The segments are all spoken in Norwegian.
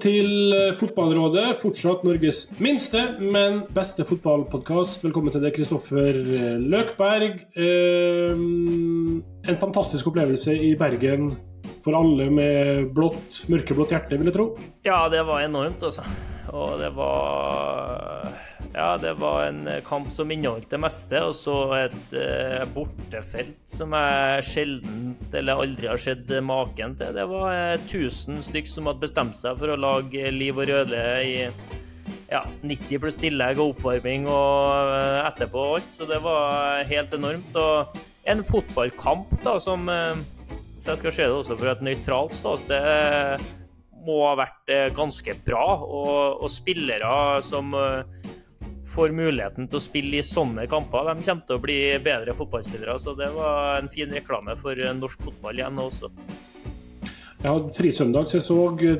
til eh, Fotballrådet, fortsatt Norges minste, men beste fotballpodkast. Velkommen til deg, Kristoffer eh, Løkberg. Eh, en fantastisk opplevelse i Bergen for alle med blått, mørkeblått hjerte, vil jeg tro. Ja, det var enormt, altså. Og det var Ja, det var en kamp som inneholdt det meste, og så et eh, bortefelt som jeg sjelden eller aldri har sett maken til. Det var eh, 1000 stykk som hadde bestemt seg for å lage Liv og Røde i ja, 90 pluss tillegg og oppvarming og eh, etterpå og alt. Så det var helt enormt. Og en fotballkamp da, som eh, Så jeg skal se det også fra et nøytralt ståsted. Må ha vært eh, ganske bra. Og, og spillere som eh, får muligheten til å spille i sånne kamper, de kommer til å bli bedre fotballspillere. Så det var en fin reklame for eh, norsk fotball igjen også. Hadde frisøndag, så jeg så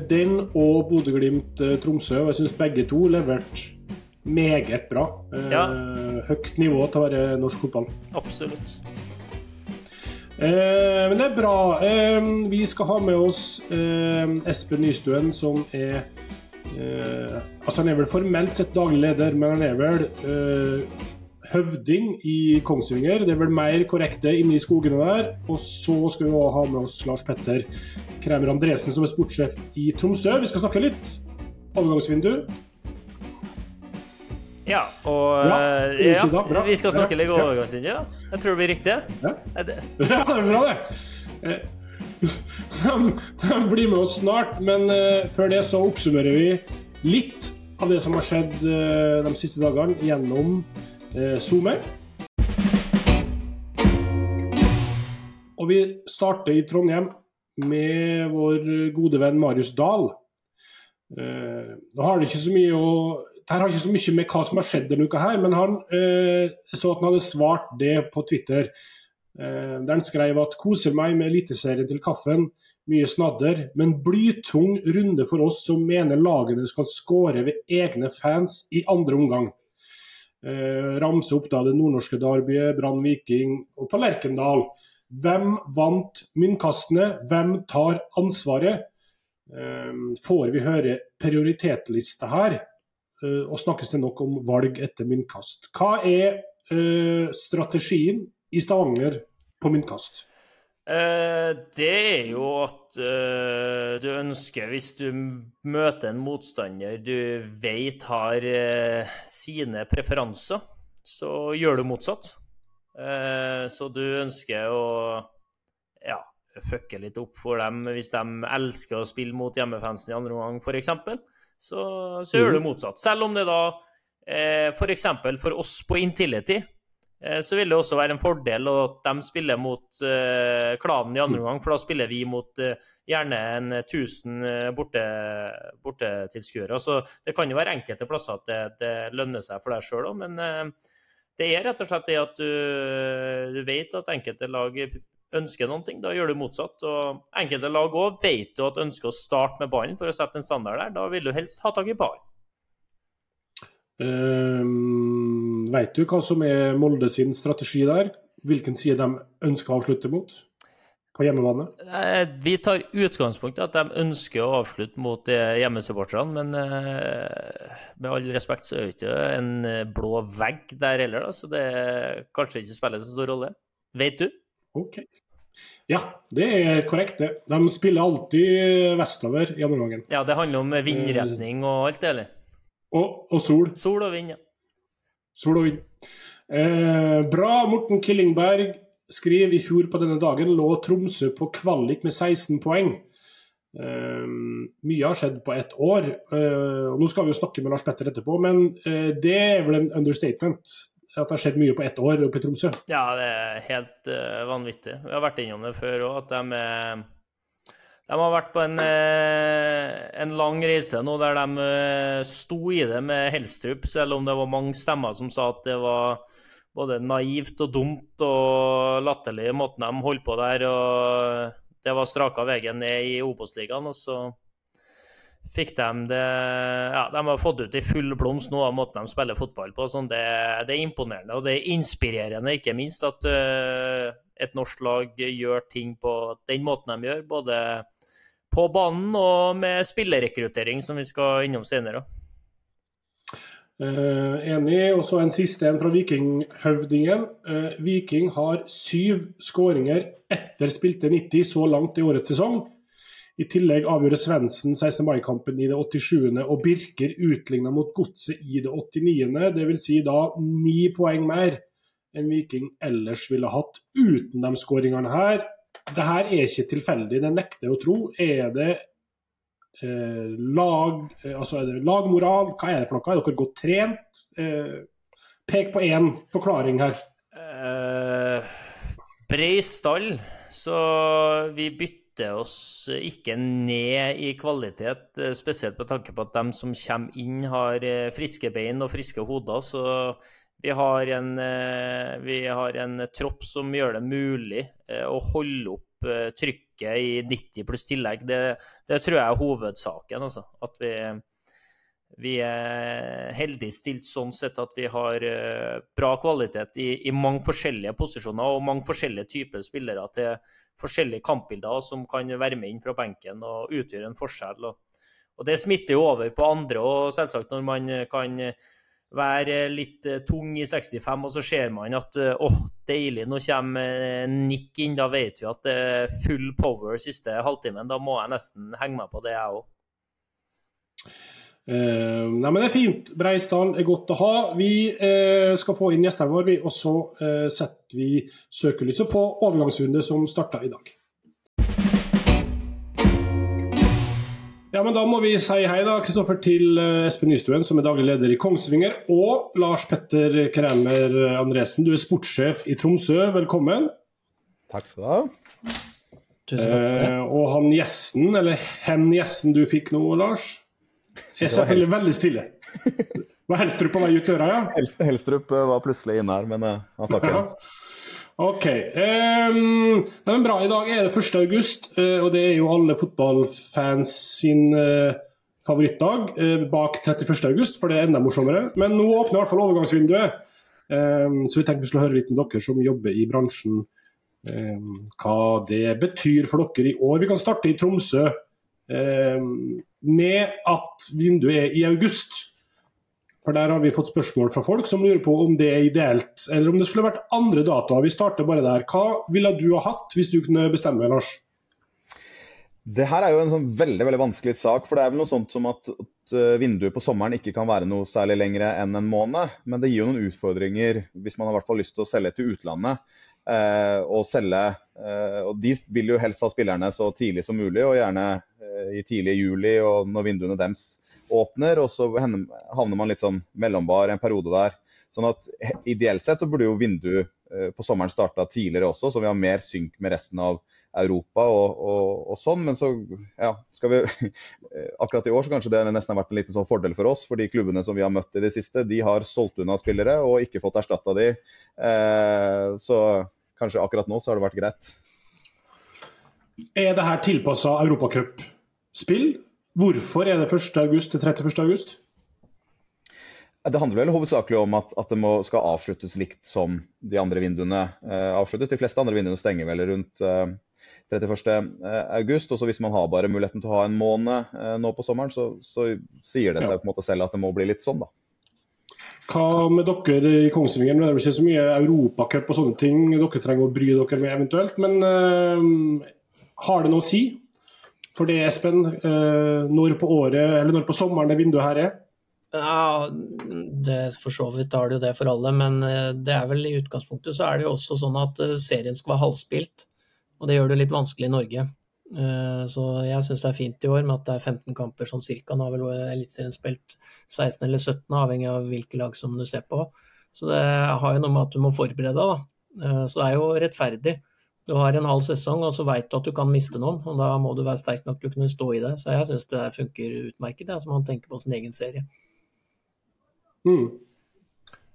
den og Bodø-Glimt-Tromsø. Og jeg syns begge to leverte meget bra. Ja. Høyt nivå til å være norsk fotball. Absolutt. Eh, men det er bra. Eh, vi skal ha med oss eh, Espen Nystuen, som er eh, Altså, han er vel formelt sett daglig leder, men han er vel eh, høvding i Kongsvinger. Det er vel mer korrekte inne i skogene der. Og så skal vi også ha med oss Lars Petter Kremer Andresen, som er sportssjef i Tromsø. Vi skal snakke litt overgangsvindu. Ja, og Ja, eh, ja, bra. vi skal snakke litt ja. overgangslinje. Ja. Jeg tror det blir riktig. Ja. Det- Ja, det er bra, det. Eh, De, blir med oss snart, men eh, før det så oppsummerer vi litt av det som har skjedd de siste dagene gjennom SoMe. Og vi starter i Trondheim med vår gode venn Marius Dahl. Nå har det ikke så mye å det her har ikke så mye med hva som har skjedd denne uka, her, men han eh, så at han hadde svart det på Twitter. Eh, der han skrev at 'koser meg med Eliteserien til kaffen', mye snadder, men blytung runde for oss som mener lagene skal skåre ved egne fans i andre omgang. Eh, ramse opp da det nordnorske derbyet, Brann Viking og på Lerkendal. Hvem vant myntkastene? Hvem tar ansvaret? Eh, får vi høre prioritetlista her? Eh, og snakkes det nok om valg etter myntkast. Hva er eh, strategien i Stavanger på myntkast? Eh, det er jo at du ønsker, hvis du møter en motstander du vet har sine preferanser, så gjør du motsatt. Så du ønsker å ja, fucke litt opp for dem hvis de elsker å spille mot hjemmefansen i andre omgang, f.eks. Så, så gjør du motsatt. Selv om det da eh, f.eks. For, for oss på Intility eh, så vil det også være en fordel at de spiller mot eh, klanen i andre omgang, for da spiller vi mot eh, gjerne en 1000 eh, borte, bortetilskuere. Så det kan jo være enkelte plasser at det, det lønner seg for deg sjøl òg, men eh, det er rett og slett det at du, du vet at enkelte lag ønsker noen ting, da gjør du motsatt. Og enkelte lag òg vet du at ønsker å starte med ballen for å sette en standard der. Da vil du helst ha tak i ballen. Um, vet du hva som er Molde sin strategi der? Hvilken side de ønsker å avslutte mot på hjemmebane? Eh, Vi tar utgangspunkt i at de ønsker å avslutte mot eh, hjemmesupporterne, men eh, med all respekt så er det ikke en blå vegg der heller, da, så det kanskje ikke spiller så stor rolle. Vet du? Ok. Ja, det er korrekt, det. De spiller alltid vestover i andre. Ja, det handler om vindretning og alt det, eller? Og, og sol. Sol og vind, ja. Sol og vind. Eh, bra, Morten Killingberg skriver i fjor på denne dagen lå Tromsø på kvalik med 16 poeng. Eh, mye har skjedd på ett år. Eh, og Nå skal vi jo snakke med Lars Petter etterpå, men eh, det er vel en understatement? At det har skjedd mye på ett år oppe i Tromsø? Ja, det er helt uh, vanvittig. Vi har vært innom det før òg, at de de har vært på en, eh, en lang reise nå der de eh, sto i det med Helstrup, selv om det var mange stemmer som sa at det var både naivt og dumt og latterlig måten de holdt på der. og Det var straka veien ned i Obos-ligaen. Og så fikk de det Ja, de har fått ut i full blomst nå av måten de spiller fotball på. Sånn, det, det er imponerende, og det er inspirerende, ikke minst, at uh, et norsk lag gjør ting på den måten de gjør. Både på banen og med spillerrekruttering, som vi skal innom senere. Uh, enig. Og så en siste en fra Vikinghøvdingen. Uh, Viking har syv skåringer etter spilte 90 så langt i årets sesong. I tillegg avgjorde Svendsen 16. mai-kampen i det 87. og Birker utligna mot Godset i det 89. Dvs. Si da ni poeng mer enn Viking ellers ville hatt uten de skåringene her. Det her er ikke tilfeldig, det nekter jeg å tro. Er det eh, lag, eh, altså er det lagmoral? Hva er det for noe? Er dere godt trent? Eh, pek på én forklaring her. Uh, Brei stall, så vi bytter oss ikke ned i kvalitet, eh, spesielt med tanke på at de som kommer inn, har eh, friske bein og friske hoder. Så vi har, en, eh, vi har en, tropp som gjør det mulig eh, å holde opp eh, trykket i 90 pluss tillegg. Det, det tror jeg er hovedsaken. Altså. At vi, vi er heldig stilt sånn sett at vi har bra kvalitet i, i mange forskjellige posisjoner og mange forskjellige typer spillere til forskjellige kampbilder som kan være med inn fra benken og utgjøre en forskjell. Og, og det smitter jo over på andre, og selvsagt når man kan være litt eh, tung i 65, og så ser man at eh, åh, deilig, nå kommer eh, Nick inn. Da vet vi at det er full power siste halvtimen. Da må jeg nesten henge meg på det, jeg òg. Uh, nei, men Det er fint. Breisdal er godt å ha. Vi uh, skal få inn gjestene våre, og så uh, setter vi søkelyset på overgangsrunde som starta i dag. Ja, men Da må vi si hei da, Kristoffer, til eh, Espen Nystuen, som er daglig leder i Kongsvinger, og Lars Petter Kremer Andresen, du er sportssjef i Tromsø. Velkommen. Takk skal du ha. Tusen takk for det. Eh, og han gjesten, eller hen gjesten du fikk nå, Lars, er selvfølgelig veldig stille. Var Helstrup på vei ut døra, ja? Helstrup eh, var plutselig inne her, men uh, han snakker. Ja. Ok. Um, men bra. I dag er det 1. august, uh, og det er jo alle fotballfans sin uh, favorittdag uh, bak 31. august, for det er enda morsommere. Men nå åpner i hvert fall overgangsvinduet, um, så vi tenkte vi skulle høre litt med dere som jobber i bransjen, um, hva det betyr for dere i år. Vi kan starte i Tromsø med at vinduet er i august. For Der har vi fått spørsmål fra folk som lurer på om det er ideelt, eller om det skulle vært andre datoer. Vi starter bare der. Hva ville du ha hatt hvis du kunne bestemme, Lars? Det her er jo en sånn veldig veldig vanskelig sak. for Det er vel noe sånt som at, at eh, vinduet på sommeren ikke kan være noe særlig lengre enn en måned. Men det gir jo noen utfordringer hvis man har hvert fall lyst til å selge til utlandet. Eh, og selge, eh, og De vil jo helst ha spillerne så tidlig som mulig, og gjerne eh, i tidlig juli og når vinduene deres åpner, og så havner man litt sånn mellombar en periode der. Sånn at Ideelt sett så burde jo vinduet på sommeren starta tidligere også, så vi har mer synk med resten av Europa og, og, og sånn. Men så ja, skal vi Akkurat i år så kanskje det nesten har vært en liten sånn fordel for oss. For de klubbene som vi har møtt i det siste, de har solgt unna spillere og ikke fått erstatta de. Eh, så kanskje akkurat nå så har det vært greit. Er det her tilpassa europacupspill? Hvorfor er det 1.8 til 31.8? Det handler vel hovedsakelig om at, at det må, skal avsluttes likt som de andre vinduene eh, avsluttes. De fleste andre vinduene stenger vel rundt eh, 31.8. Og hvis man har bare muligheten til å ha en måned eh, nå på sommeren, så, så sier det seg ja. selv at det må bli litt sånn, da. Hva med dere i Kongsvinger? Det er ikke så mye europacup og sånne ting dere trenger å bry dere med eventuelt, men uh, har det noe å si? for det, Espen? Eh, når på året, eller når på sommeren det vinduet her er? Ja, det For så vidt har det jo det for alle, men eh, det er vel i utgangspunktet så er det jo også sånn at serien skal være halvspilt. Og det gjør det litt vanskelig i Norge. Så jeg syns det er fint i år med at det er 15 kamper sånn cirka. Nå har vel Eliteserien spilt 16 eller 17, avhengig av hvilke lag som du ser på. Så det har jo noe med at du må forberede deg, da. Så det er jo rettferdig. Du har en halv sesong, og så veit du at du kan miste noen. og Da må du være sterk nok til å kunne stå i det. Så jeg syns det funker utmerket, det, som han tenker på sin egen serie. Mm.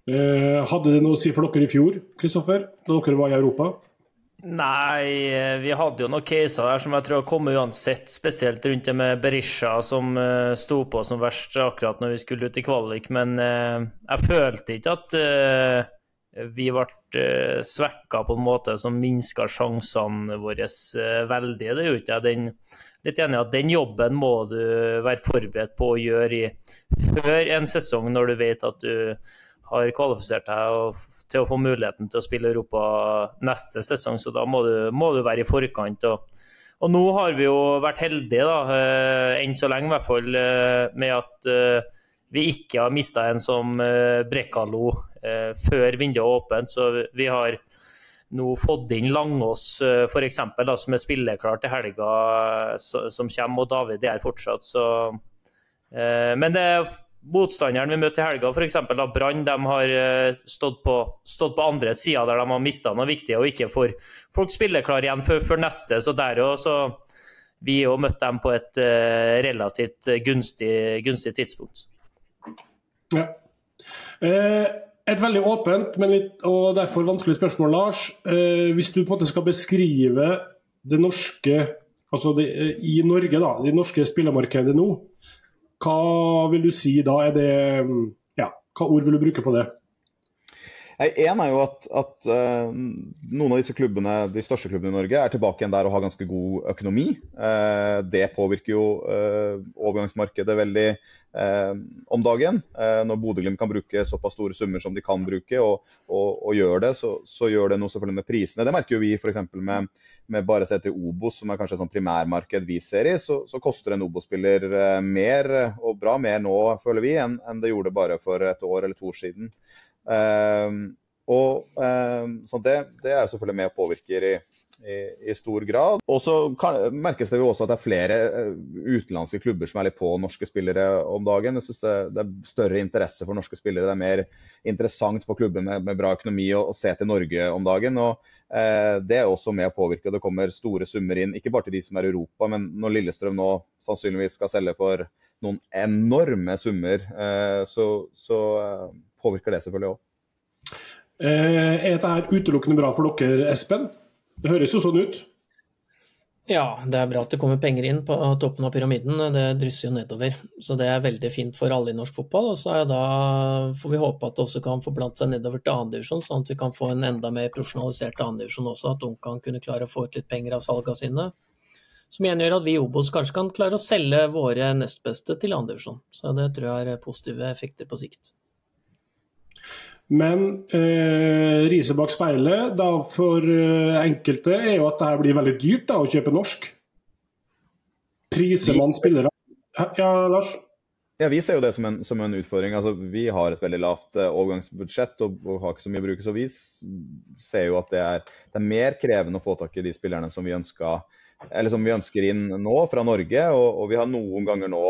Eh, hadde det noe å si for dere i fjor, Kristoffer, da dere var i Europa? Nei, vi hadde jo noen caser der som jeg tror kom uansett, spesielt rundt det med Berisha, som uh, sto på som verst akkurat når vi skulle ut i kvalik. Men uh, jeg følte ikke at uh, vi ble uh, svekka på en måte som minska sjansene våre veldig. Det er jo ikke jeg litt enig at den jobben må du være forberedt på å gjøre i, før en sesong, når du vet at du har kvalifisert deg til å få muligheten til å spille Europa neste sesong, så da må du, må du være i forkant. Og, og, nå har vi jo vært heldige, da, enn så lenge i hvert fall, med at vi ikke har mista en som Brekkalo før vinduet er åpent. Så vi har nå fått inn Langås f.eks., som er spilleklar til helga som kommer, og David er fortsatt. Så, men det er motstanderen vi møtte i helga, f.eks. Brann, de har stått på, stått på andre sida der de har mista noe viktig og ikke får folk spilleklare igjen før, før neste. Så der òg, så vi òg møtte dem på et relativt gunstig, gunstig tidspunkt. Ja. Eh, et veldig åpent men litt, og derfor vanskelig spørsmål, Lars. Eh, hvis du på en måte skal beskrive det norske altså det, eh, i Norge, da, det norske spillemarkedet nå, hva vil du si da? Er det, ja, hva ord vil du bruke på det? En er jo at, at uh, noen av disse klubbene, de største klubbene i Norge er tilbake igjen der og har ganske god økonomi. Uh, det påvirker jo uh, overgangsmarkedet veldig om dagen. når Bodø-Glimt kan bruke såpass store summer som de kan bruke, og, og, og gjør det, så, så, gjør det noe selvfølgelig med prisene. Det merker jo vi f.eks. med med bare å se til Obos, som er kanskje sånn primærmarked vi ser i, så, så koster en Obos-spiller mer, og bra mer nå, føler vi, enn, en det gjorde bare for et år eller to år siden. Ehm, og så det, det, er selvfølgelig med og påvirker i, i, stor grad. Og så merkes det jo også at det er flere eh, utenlandske klubber som er litt på norske spillere om dagen. Jeg synes det, er større interesse for norske spillere. Det er mer interessant for klubber med, bra økonomi å, se til Norge om dagen. og eh, Det er også med å påvirke. Det kommer store summer inn, ikke bare til de som er i Europa, men når Lillestrøm nå sannsynligvis skal selge for noen enorme summer, eh, så, så eh, påvirker det selvfølgelig òg. Eh, er dette utelukkende bra for dere, Espen? Det høres jo sånn ut? Ja, det er bra at det kommer penger inn på toppen av pyramiden. Det drysser jo nedover. Så det er veldig fint for alle i norsk fotball. Og så da, får vi håpe at det også kan forplante seg nedover til annendivisjon, sånn at vi kan få en enda mer profesjonalisert annendivisjon også. At Ung kan kunne klare å få ut litt penger av salgene sine. Som igjen gjør at vi i Obos kanskje kan klare å selge våre nestbeste til annendivisjon. Så det tror jeg er positive effekter på sikt. Men eh, riset bak speilet da for eh, enkelte er jo at det her blir veldig dyrt da, å kjøpe norsk. Priser man spillere Ja, Lars? Ja, Vi ser jo det som en, som en utfordring. Altså, vi har et veldig lavt eh, overgangsbudsjett og, og, har ikke så mye å bruke. Så vi ser jo at det er, det er, mer krevende å få tak i de spillerne som vi, ønsker, som vi ønsker inn nå fra Norge. Og, og vi har noen ganger nå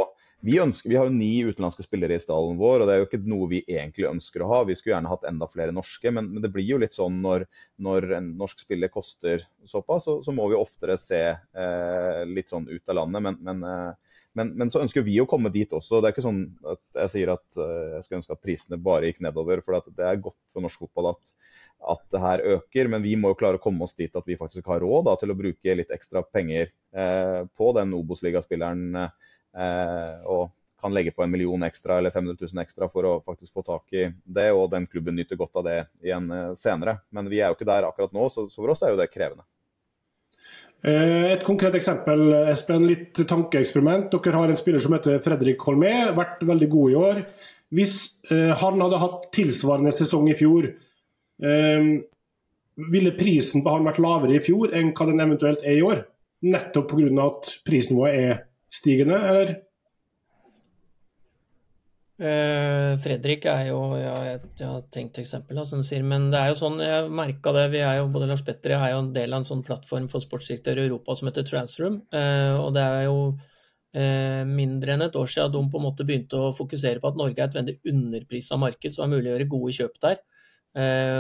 vi, ønsker, vi, har jo ni utenlandske spillere i stallen vår, og det er jo ikke noe vi egentlig ønsker å ha. Vi skulle gjerne hatt enda flere norske, men, men det blir jo litt sånn når, når en norsk spiller koster såpass, så, så må vi oftere se eh, litt sånn ut av landet. Men, men, eh, men, så ønsker vi å komme dit også. Det er ikke sånn at jeg sier at uh, jeg skulle ønske at prisene bare gikk nedover. For det er godt for norsk fotball at, at, det her øker. Men vi må jo klare å komme oss dit at vi faktisk har råd da, til å bruke litt ekstra penger uh, på den Obos-ligaspilleren. Eh, og kan legge på en million ekstra eller 500 000 ekstra for å faktisk få tak i det, og den klubben nyter godt av det igjen eh, senere. Men vi er jo ikke der akkurat nå, så for oss er jo det krevende. Eh, et konkret eksempel, Espen, litt tankeeksperiment. Dere har en spiller som heter Fredrik Holmé, vært veldig god i år. Hvis han hadde hatt tilsvarende sesong i fjor, ville prisen på han vært lavere i fjor enn hva den eventuelt er i år? Nettopp pga. at prisnivået er stigende, eller? Uh, Fredrik er jo ja, et, ja, tenkt eksempel, da, som du sier. Men det er jo sånn, jeg merka det. vi er jo, Både Lars Petter og jeg er jo en del av en sånn plattform for sportsdirektører i Europa som heter Transroom. Uh, og det er jo uh, mindre enn et år siden de på en måte begynte å fokusere på at Norge er et veldig underprisa marked, så det er mulig å gjøre gode kjøp der.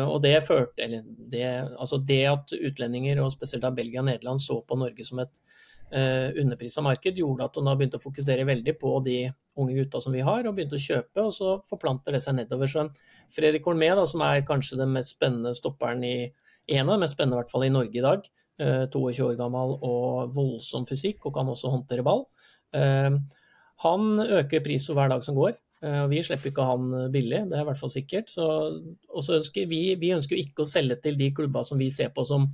og det førte, eller det, altså det at utlendinger, og spesielt av Belgia og Nederland, så på Norge som et eh, underprisa marked, gjorde at hun har begynt å fokusere veldig på de unge gutta som vi har, og begynte å kjøpe, og så forplanter det seg nedover. Så Fredrik Holmé, da, som er kanskje den mest spennende stopperen i en av de mest spennende i hvert fall i Norge i dag, eh, 22 år gammel og voldsom fysikk, og kan også håndtere ball. Eh, han øker prisen hver dag som går. Eh, og Vi slipper ikke han billig, det er i hvert fall sikkert. Så ønsker vi, vi ønsker ikke å selge til de klubba som vi ser på som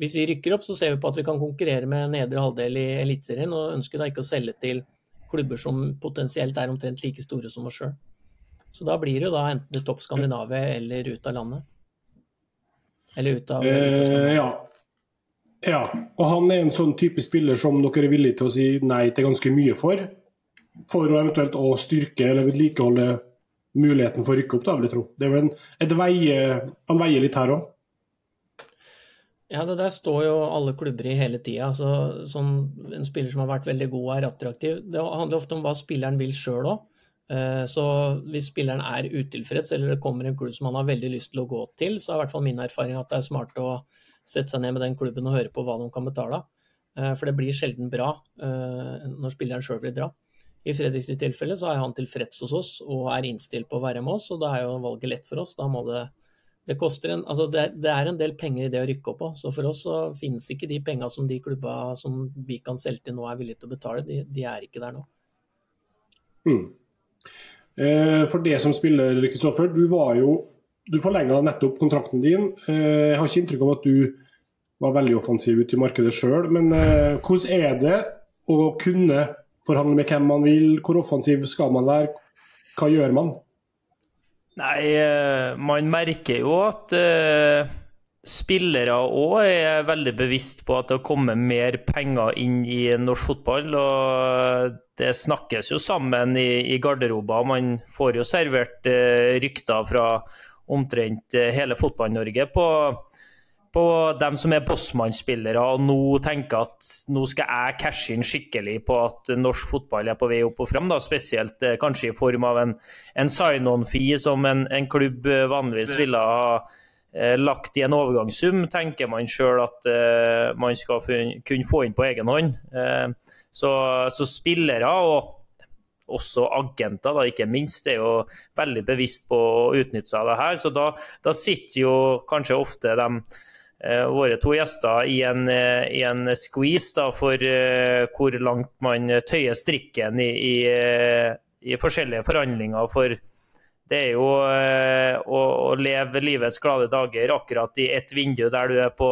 Hvis vi rykker opp, så ser vi på at vi kan konkurrere med nedre halvdel i Eliteserien, og ønsker da ikke å selge til klubber som potensielt er omtrent like store som oss sjøl. Så da blir det jo da enten topp Skandinavia eller ut av landet. Eller ut av, ut av Eh, Skandinavia. ja. ja. Og han er en sånn type spiller som dere er villige til å si nei til ganske mye for? For å eventuelt å styrke eller vedlikeholde muligheten for å rykke opp, da, vil jeg tro. Det er vel en, et veie, han veier litt her òg. Ja, det der står jo alle klubber i hele tida. Så, sånn, en spiller som har vært veldig god og er attraktiv. Det handler ofte om hva spilleren vil sjøl òg. Så hvis spilleren er utilfreds, eller det kommer en klubb som han har veldig lyst til å gå til, så er i hvert fall min erfaring at det er smart å sette seg ned med den klubben og høre på hva de kan betale. Eh, For det blir sjelden bra eh, når spilleren sjøl vil dra. I Fredriks tilfelle så er han tilfreds hos oss og er innstilt på å være med oss, og da er jo valget lett for oss. Da må det det, en, altså det, det er en del penger i det å rykke opp òg, så for oss så finnes ikke de penga som de klubba som vi kan selge til nå er villige til å betale, de, de er ikke der nå. Mm. Eh, for det som spiller, Kristoffer, du var jo Du forlenga nettopp kontrakten din. Eh, jeg har ikke inntrykk av at du var veldig offensiv ute i markedet sjøl, men eh, hvordan er det å kunne forhandle med hvem man vil? Hvor offensiv skal man være? Hva gjør man? Nei, eh, man merker jo at uh, spillere òg er veldig bevisst på at det har kommet mer penger inn i norsk fotball. Og det snakkes jo sammen i, i garderober. Man får jo servert uh, rykter fra omtrent eh, hele Fotball-Norge på, på dem som er bossmannsspillere og nå tenker at nå skal jeg cashe inn skikkelig på at norsk fotball er på vei opp og frem. Da. Spesielt eh, kanskje i form av en, en sign-on-fee som en, en klubb eh, vanligvis ville ha eh, lagt i en overgangssum, tenker man sjøl at eh, man skal fun- kunne få inn på egen hånd. Eh, så, så spillere og også agenter, da, ikke minst, er jo veldig bevisst på å utnytte seg av det her. Så da, da sitter jo kanskje ofte de våre to gjester i en, eh, i en squeeze da, for eh, hvor langt man tøyer strikken i, i, eh, i forskjellige forhandlinger. For det er jo eh, å, å leve livets glade dager akkurat i et vindu der du er på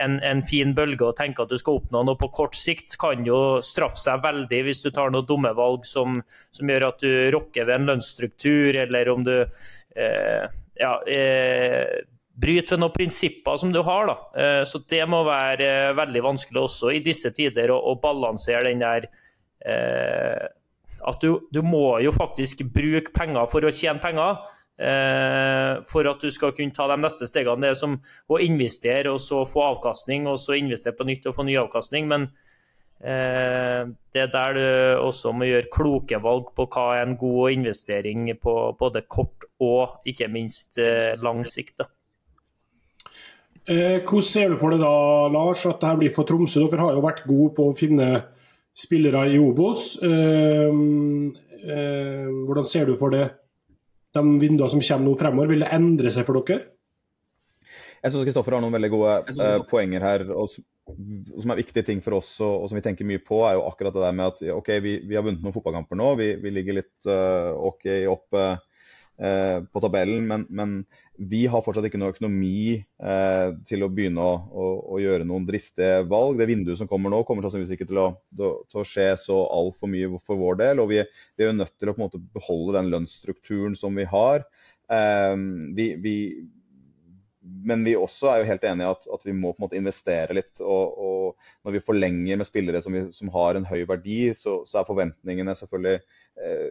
en, en fin bølge og tenker at du skal oppnå noe på kort sikt, kan jo straffe seg veldig hvis du tar noen dumme valg som, som gjør at du rokker ved en lønnsstruktur, eller om du eh, ja, eh, bryter ved noen prinsipper som du har. Da. Eh, så det må være eh, veldig vanskelig også i disse tider å, å balansere den der eh, At du, du må jo faktisk bruke penger for å tjene penger. Eh, for at du skal kunne ta de neste stegene. Det er som å investere og så få avkastning, og så investere på nytt og få ny avkastning. Men eh, det er der du også må gjøre kloke valg på hva er en god investering på både kort og ikke minst eh, lang sikt. Da. Eh, hvordan ser du for deg da, Lars, at dette blir for Tromsø? Dere har jo vært gode på å finne spillere i Obos. Eh, eh, hvordan ser du for deg de vinduene som kommer nå fremover? Vil det endre seg for dere? Jeg syns Kristoffer har noen veldig gode eh, poenger her. Og som, er viktige ting for oss, og, og som vi tenker mye på, er jo akkurat det der med at OK, vi, vi har vunnet noen fotballkamper nå. Vi, vi ligger litt uh, OK opp eh, på tabellen, men, men, vi har fortsatt ikke noe økonomi eh, til å begynne å, å, å, gjøre noen dristige valg. Det vinduet som kommer nå, kommer sannsynligvis ikke til å, til å skje så altfor mye for vår del. og vi, vi, er jo nødt til å måte beholde den lønnsstrukturen som vi har. Eh, vi, vi men vi også er jo helt enige i at, at, vi må på en måte investere litt. Og, og når vi forlenger med spillere som, som har en høy verdi, så, så er forventningene selvfølgelig eh,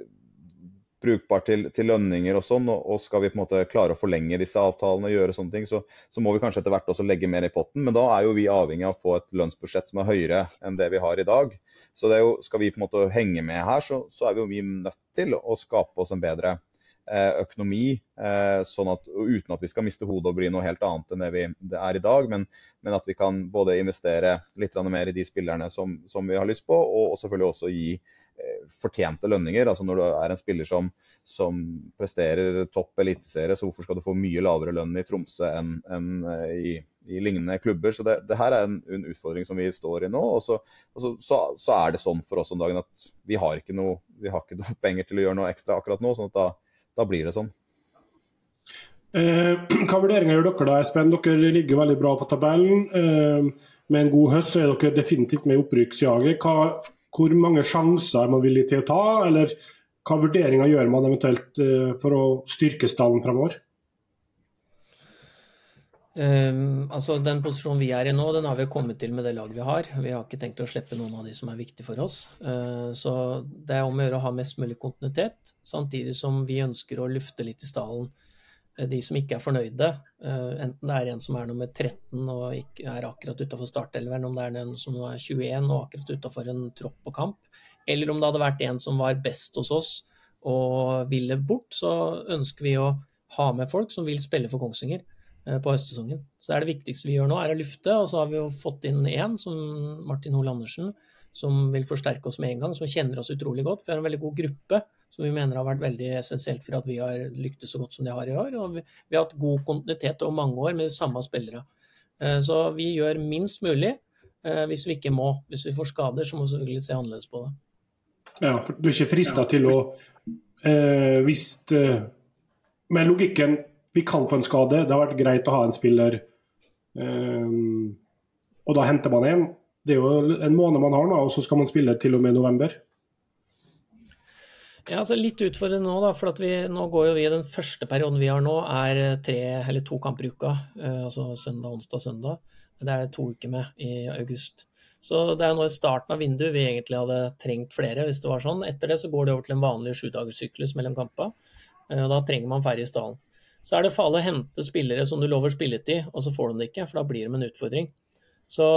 brukbart til, til, lønninger og sånn. Og, og, skal vi på en måte klare å forlenge disse avtalene og gjøre sånne ting, så, så, må vi kanskje etter hvert også legge mer i potten. Men da er jo vi avhengig av å få et lønnsbudsjett som er høyere enn det vi har i dag. Så jo, skal vi på en måte henge med her, så, så er vi jo vi nødt til å skape oss en bedre økonomi, sånn at, uten at vi skal miste hodet og bli noe helt annet enn det vi det er i dag. Men, men, at vi kan både investere litt mer i de spillerne som, som vi har lyst på, og, og selvfølgelig også gi fortjente lønninger. altså Når du er en spiller som, som presterer topp eliteserie, så hvorfor skal du få mye lavere lønn i Tromsø enn, enn i, i, lignende klubber? Så det, det her er en, en, utfordring som vi står i nå. Og, så, og så, så, så, er det sånn for oss om dagen at vi har ikke noe, har penger til å gjøre noe ekstra akkurat nå. sånn at da, da blir det sånn. Eh, hva vurderinger gjør dere da, Espen? Dere ligger veldig bra på tabellen. Eh, med en god høst så er dere definitivt med i opprykksjaget. Hvor mange sjanser er man villig til å ta, eller hva vurderinger gjør man eventuelt uh, for å styrke stallen fremover? Um, altså Den posisjonen vi er i nå, den har vi kommet til med det laget vi har. Vi har ikke tenkt å slippe noen av de som er viktige for oss. Uh, så det er om å gjøre å ha mest mulig kontinuitet, samtidig som vi ønsker å lufte litt i stallen Eh, de som ikke er fornøyde, eh, enten det er en som er nummer 13 og ikke er akkurat utafor startelveren, om det er en som er 21 og akkurat utafor en tropp på kamp, eller om det hadde vært en som var best hos oss og ville bort, så ønsker vi å ha med folk som vil spille for Kongsvinger eh, på høstsesongen. Så det er det viktigste vi gjør nå, er å lufte. Og så har vi jo fått inn én, som Martin Hoel Andersen, som vil forsterke oss med en gang, som kjenner oss utrolig godt. Vi har en veldig god gruppe som vi mener har vært veldig essensielt for at vi har lyktes så godt som de har i år. Og vi, vi har hatt god kontinuitet over mange år med de samme spillere. Eh, så vi gjør minst mulig eh, hvis vi ikke må. Hvis vi får skader, så må vi selvfølgelig se annerledes på det. Ja, for Du er ikke frista til å eh, Hvis eh, Med logikken vi kan få en skade, det har vært greit å ha en spiller, eh, og da henter man en. Det er jo en måned man har nå, og så skal man spille til og med november. Ja, altså Litt utfordrende nå, da, for vi, nå går jo vi den første perioden vi har nå, er tre eller to kamper i uka. Eh, altså søndag, onsdag, søndag. Det er det to uker med i august. Så det er nå i starten av vinduet vi egentlig hadde trengt flere, hvis det var sånn. Etter det så går det over til en vanlig sjudagerssyklus mellom kampene. Eh, da trenger man færre i stallen. Så er det farlig å hente spillere som du lover spilletid, og så får du det ikke, for da blir det en utfordring. Så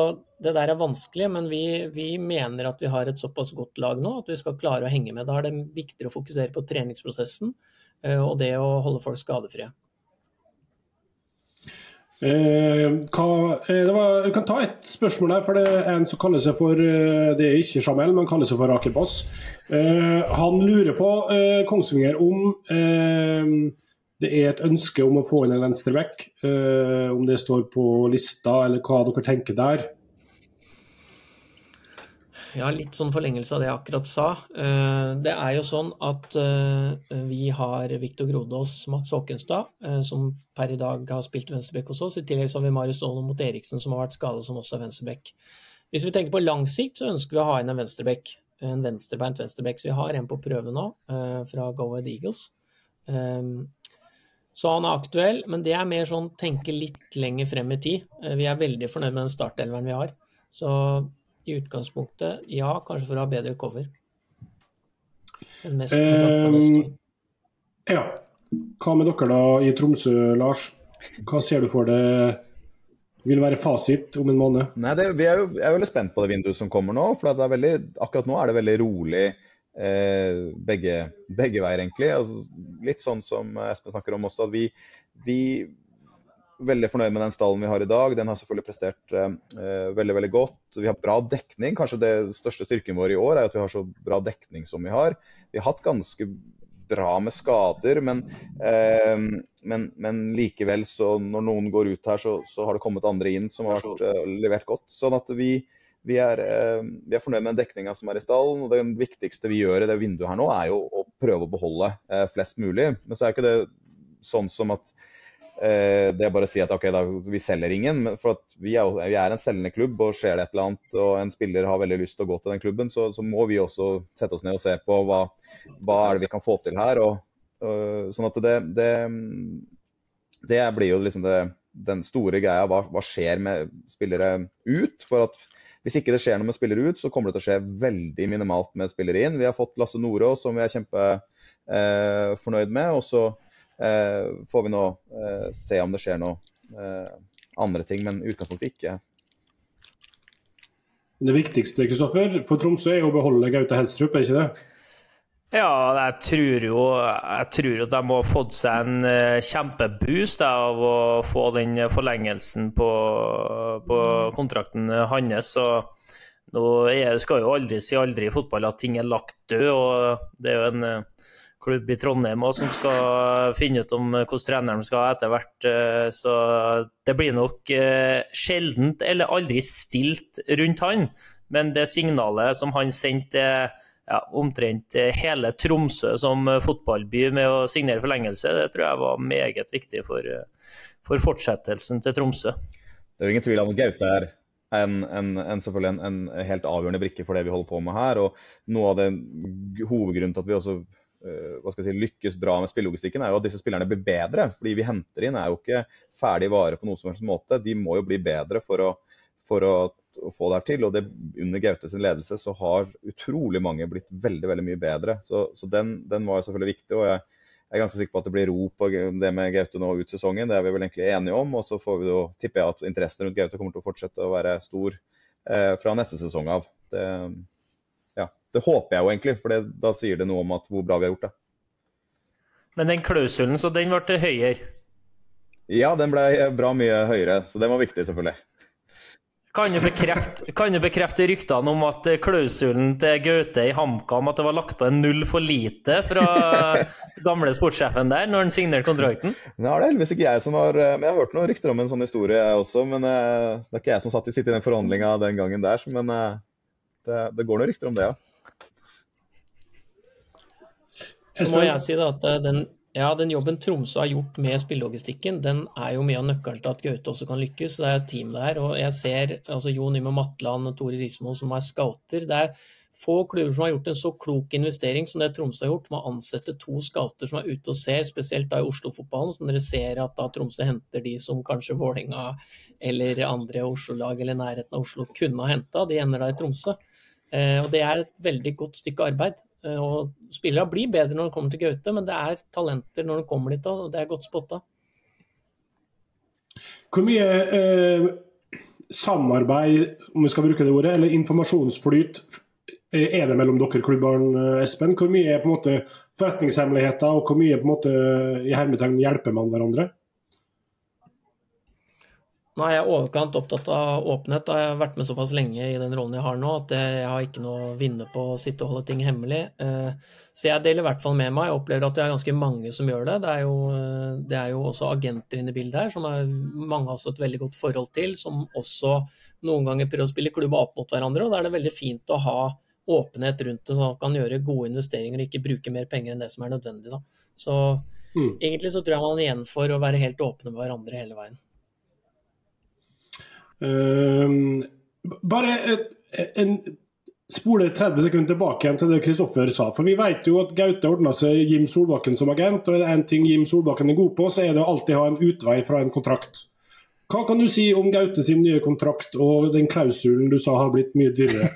det der er vanskelig, men vi, vi, mener at vi har et såpass godt lag nå at vi skal klare å henge med. Da er det viktigere å fokusere på treningsprosessen eh, og det å holde folk skadefrie. Eh, hva, eh, var, jeg kan ta et spørsmål der, for det er en som kaller seg for eh, Det er ikke Jamel, men kaller seg for Akerbass. Eh, han lurer på eh, Kongsvinger om det er et ønske om å få inn en venstreback. Uh, om det står på lista, eller hva dere tenker der? Ja, litt sånn forlengelse av det jeg akkurat sa. Uh, det er jo sånn at uh, vi har Viktor Grodås, Mats Håkenstad, som per i dag har spilt venstreback hos oss. I tillegg så har vi Marius Stålen mot Eriksen, som har vært skadet, som også er venstreback. Hvis vi tenker på lang sikt, så ønsker vi å ha inn en venstreback. En venstrebeint venstreback. Så vi har en på prøve nå, fra Go Ahead Eagles. Um, så han er aktuell, men det er mer sånn tenke litt lenger frem i tid. Eh, vi er veldig fornøyd med den startelveren vi har. Så i utgangspunktet, ja, kanskje for å ha bedre cover. Mest eh, ja. Hva med dere da i Tromsø, Lars? Hva ser du for deg vil være fasit om en måned? Nei, det, Vi er jo er veldig spent på det vinduet som kommer nå. for veldig, Akkurat nå er det veldig rolig begge, begge, veier, egentlig. Altså, litt sånn som Espen snakker om også, at vi, vi veldig fornøyd med den stallen vi har i dag. Den har selvfølgelig prestert eh, veldig veldig godt. Vi har bra dekning. Kanskje det største styrken vår i år er at vi har så bra dekning som vi har. Vi har hatt ganske bra med skader, men, eh, men, men likevel, så når noen går ut her, så, så, har det kommet andre inn som har vært, eh, levert godt. Sånn at vi, vi er, eh, vi er, fornøyd med den dekninga som er i stallen. og Det viktigste vi gjør i det vinduet her nå, er jo å prøve å beholde eh, flest mulig. Men så er ikke det sånn som at eh, det er bare å si at ok, da, vi selger ingen. For vi er, vi, er, en selgende klubb, og skjer det et eller annet og en spiller har veldig lyst til å gå til den klubben, så, så må vi også sette oss ned og se på hva, hva er det vi kan få til her. Og, og, sånn at det, det, det blir jo liksom det, den store greia. Hva, hva skjer med spillere ut? for at hvis ikke det skjer noe med spillere ut, så kommer det til å skje veldig minimalt med spillere inn. Vi har fått Lasse Nordås, som vi er kjempefornøyd eh, med. Og så eh, får vi nå eh, se om det skjer noe andre ting, men i utgangspunktet ikke. Det viktigste Kristoffer, for Tromsø er å beholde Gaute Helstrup, er ikke det? Ja, jeg tror jo jeg tror at de har fått seg en uh, kjempeboost av å få den forlengelsen på, på kontrakten hans. Så Nå er, skal jo aldri si aldri i fotball at ting er lagt død, og det er jo en eh, klubb i Trondheim også, som skal finne ut om hvordan treneren skal etter hvert. eh, Så det blir nok eh, sjeldent eller aldri stilt rundt han. Men det signalet som han sendte ja, omtrent hele Tromsø som fotballby med å signere forlengelse, det tror jeg var meget viktig for, eh, for fortsettelsen til Tromsø. Det er jo ingen tvil om at Gaute er en, en, en, selvfølgelig en, en, helt avgjørende brikke for det vi holder på med her. og Noe av det hovedgrunnen til at vi også hva skal jeg si, lykkes bra med spillelogistikken, er jo at disse spillerne blir bedre. fordi vi henter inn er jo ikke ferdig vare på noen som helst måte. De må jo bli bedre for å, for å, å få det her til. og det, Under Gaute sin ledelse så har utrolig mange blitt veldig veldig mye bedre. Så, så den, den, var selvfølgelig viktig. og jeg jeg er ganske sikker på at det blir ro på det med Gaute nå ut sesongen. Det er vi vel egentlig enige om. Og så får vi jo, tipper jeg at interessen rundt Gaute kommer til å fortsette å være stor eh, fra neste sesong av. Det, ja, det håper jeg jo egentlig, for det, da sier det noe om at hvor bra vi har gjort det. Men den klausulen, så den ble høyere? Ja, den ble bra mye høyere. Så den var viktig, selvfølgelig. Kan du, bekrefte, kan du bekrefte ryktene om at klausulen til Gaute i HamKam at det var lagt på en null for lite fra gamle sportssjefen der, når han signerte kontrakten? Det er det heldigvis ikke jeg som har Men jeg har hørt noen rykter om en sånn historie, jeg også. Men eh, det er ikke jeg som satt i sitt i den forhandlinga den gangen der. Men eh, det, det går noen rykter om det, ja. Så må jeg si da at eh, den, ja, den jobben Tromsø har gjort med spillelogistikken, den er jo mye av nøkkelen til at Gaute også kan lykkes. Det er et team der. Og jeg ser altså Jon Yme Matland og Tore Rismo som er scouter. Det er få klubber som har gjort en så klok investering som det Tromsø har gjort, med å ansette to scouter som er ute og ser, spesielt da i Oslo-fotballen, som dere ser at da Tromsø henter de som kanskje Vålerenga eller andre Oslo-lag eller nærheten av Oslo kunne ha henta. De ender da i Tromsø. Eh, og Det er et veldig godt stykke arbeid. Eh, og Spillere blir bedre når de kommer til Gaute, men det er talenter når de kommer dit òg, og det er godt spotta. Hvor mye eh, samarbeid, om vi skal bruke det ordet, eller informasjonsflyt eh, er det mellom dere klubbene, Espen? Hvor mye er på en måte forretningshemmeligheter, og hvor mye på en måte i hermetegn hjelper man hverandre? Nå er jeg overkant opptatt av åpenhet. Da jeg har vært med såpass lenge i den rollen jeg har nå, at jeg har ikke noe å vinne på å sitte og holde ting hemmelig. Eh, så jeg deler i hvert fall med meg. Jeg opplever at det er ganske mange som gjør det. Det er jo, det er jo også agenter inne i bildet her, som er, mange har også et veldig godt forhold til, som også noen ganger prøver å spille klubba opp mot hverandre. og Da er det veldig fint å ha åpenhet rundt det, så man kan gjøre gode investeringer og ikke bruke mer penger enn det som er nødvendig. Da. Så mm. egentlig så tror jeg man er igjen for å være helt åpne med hverandre hele veien. Uh, bare et, en spole 30 sekunder tilbake igjen til det Kristoffer sa. For vi vet jo at Gaute ordna seg Jim Solbakken som agent, og er det én ting Jim Solbakken er god på, så er det å alltid ha en utvei fra en kontrakt. Hva kan du si om Gaute sin nye kontrakt og den klausulen du sa har blitt mye dyrere?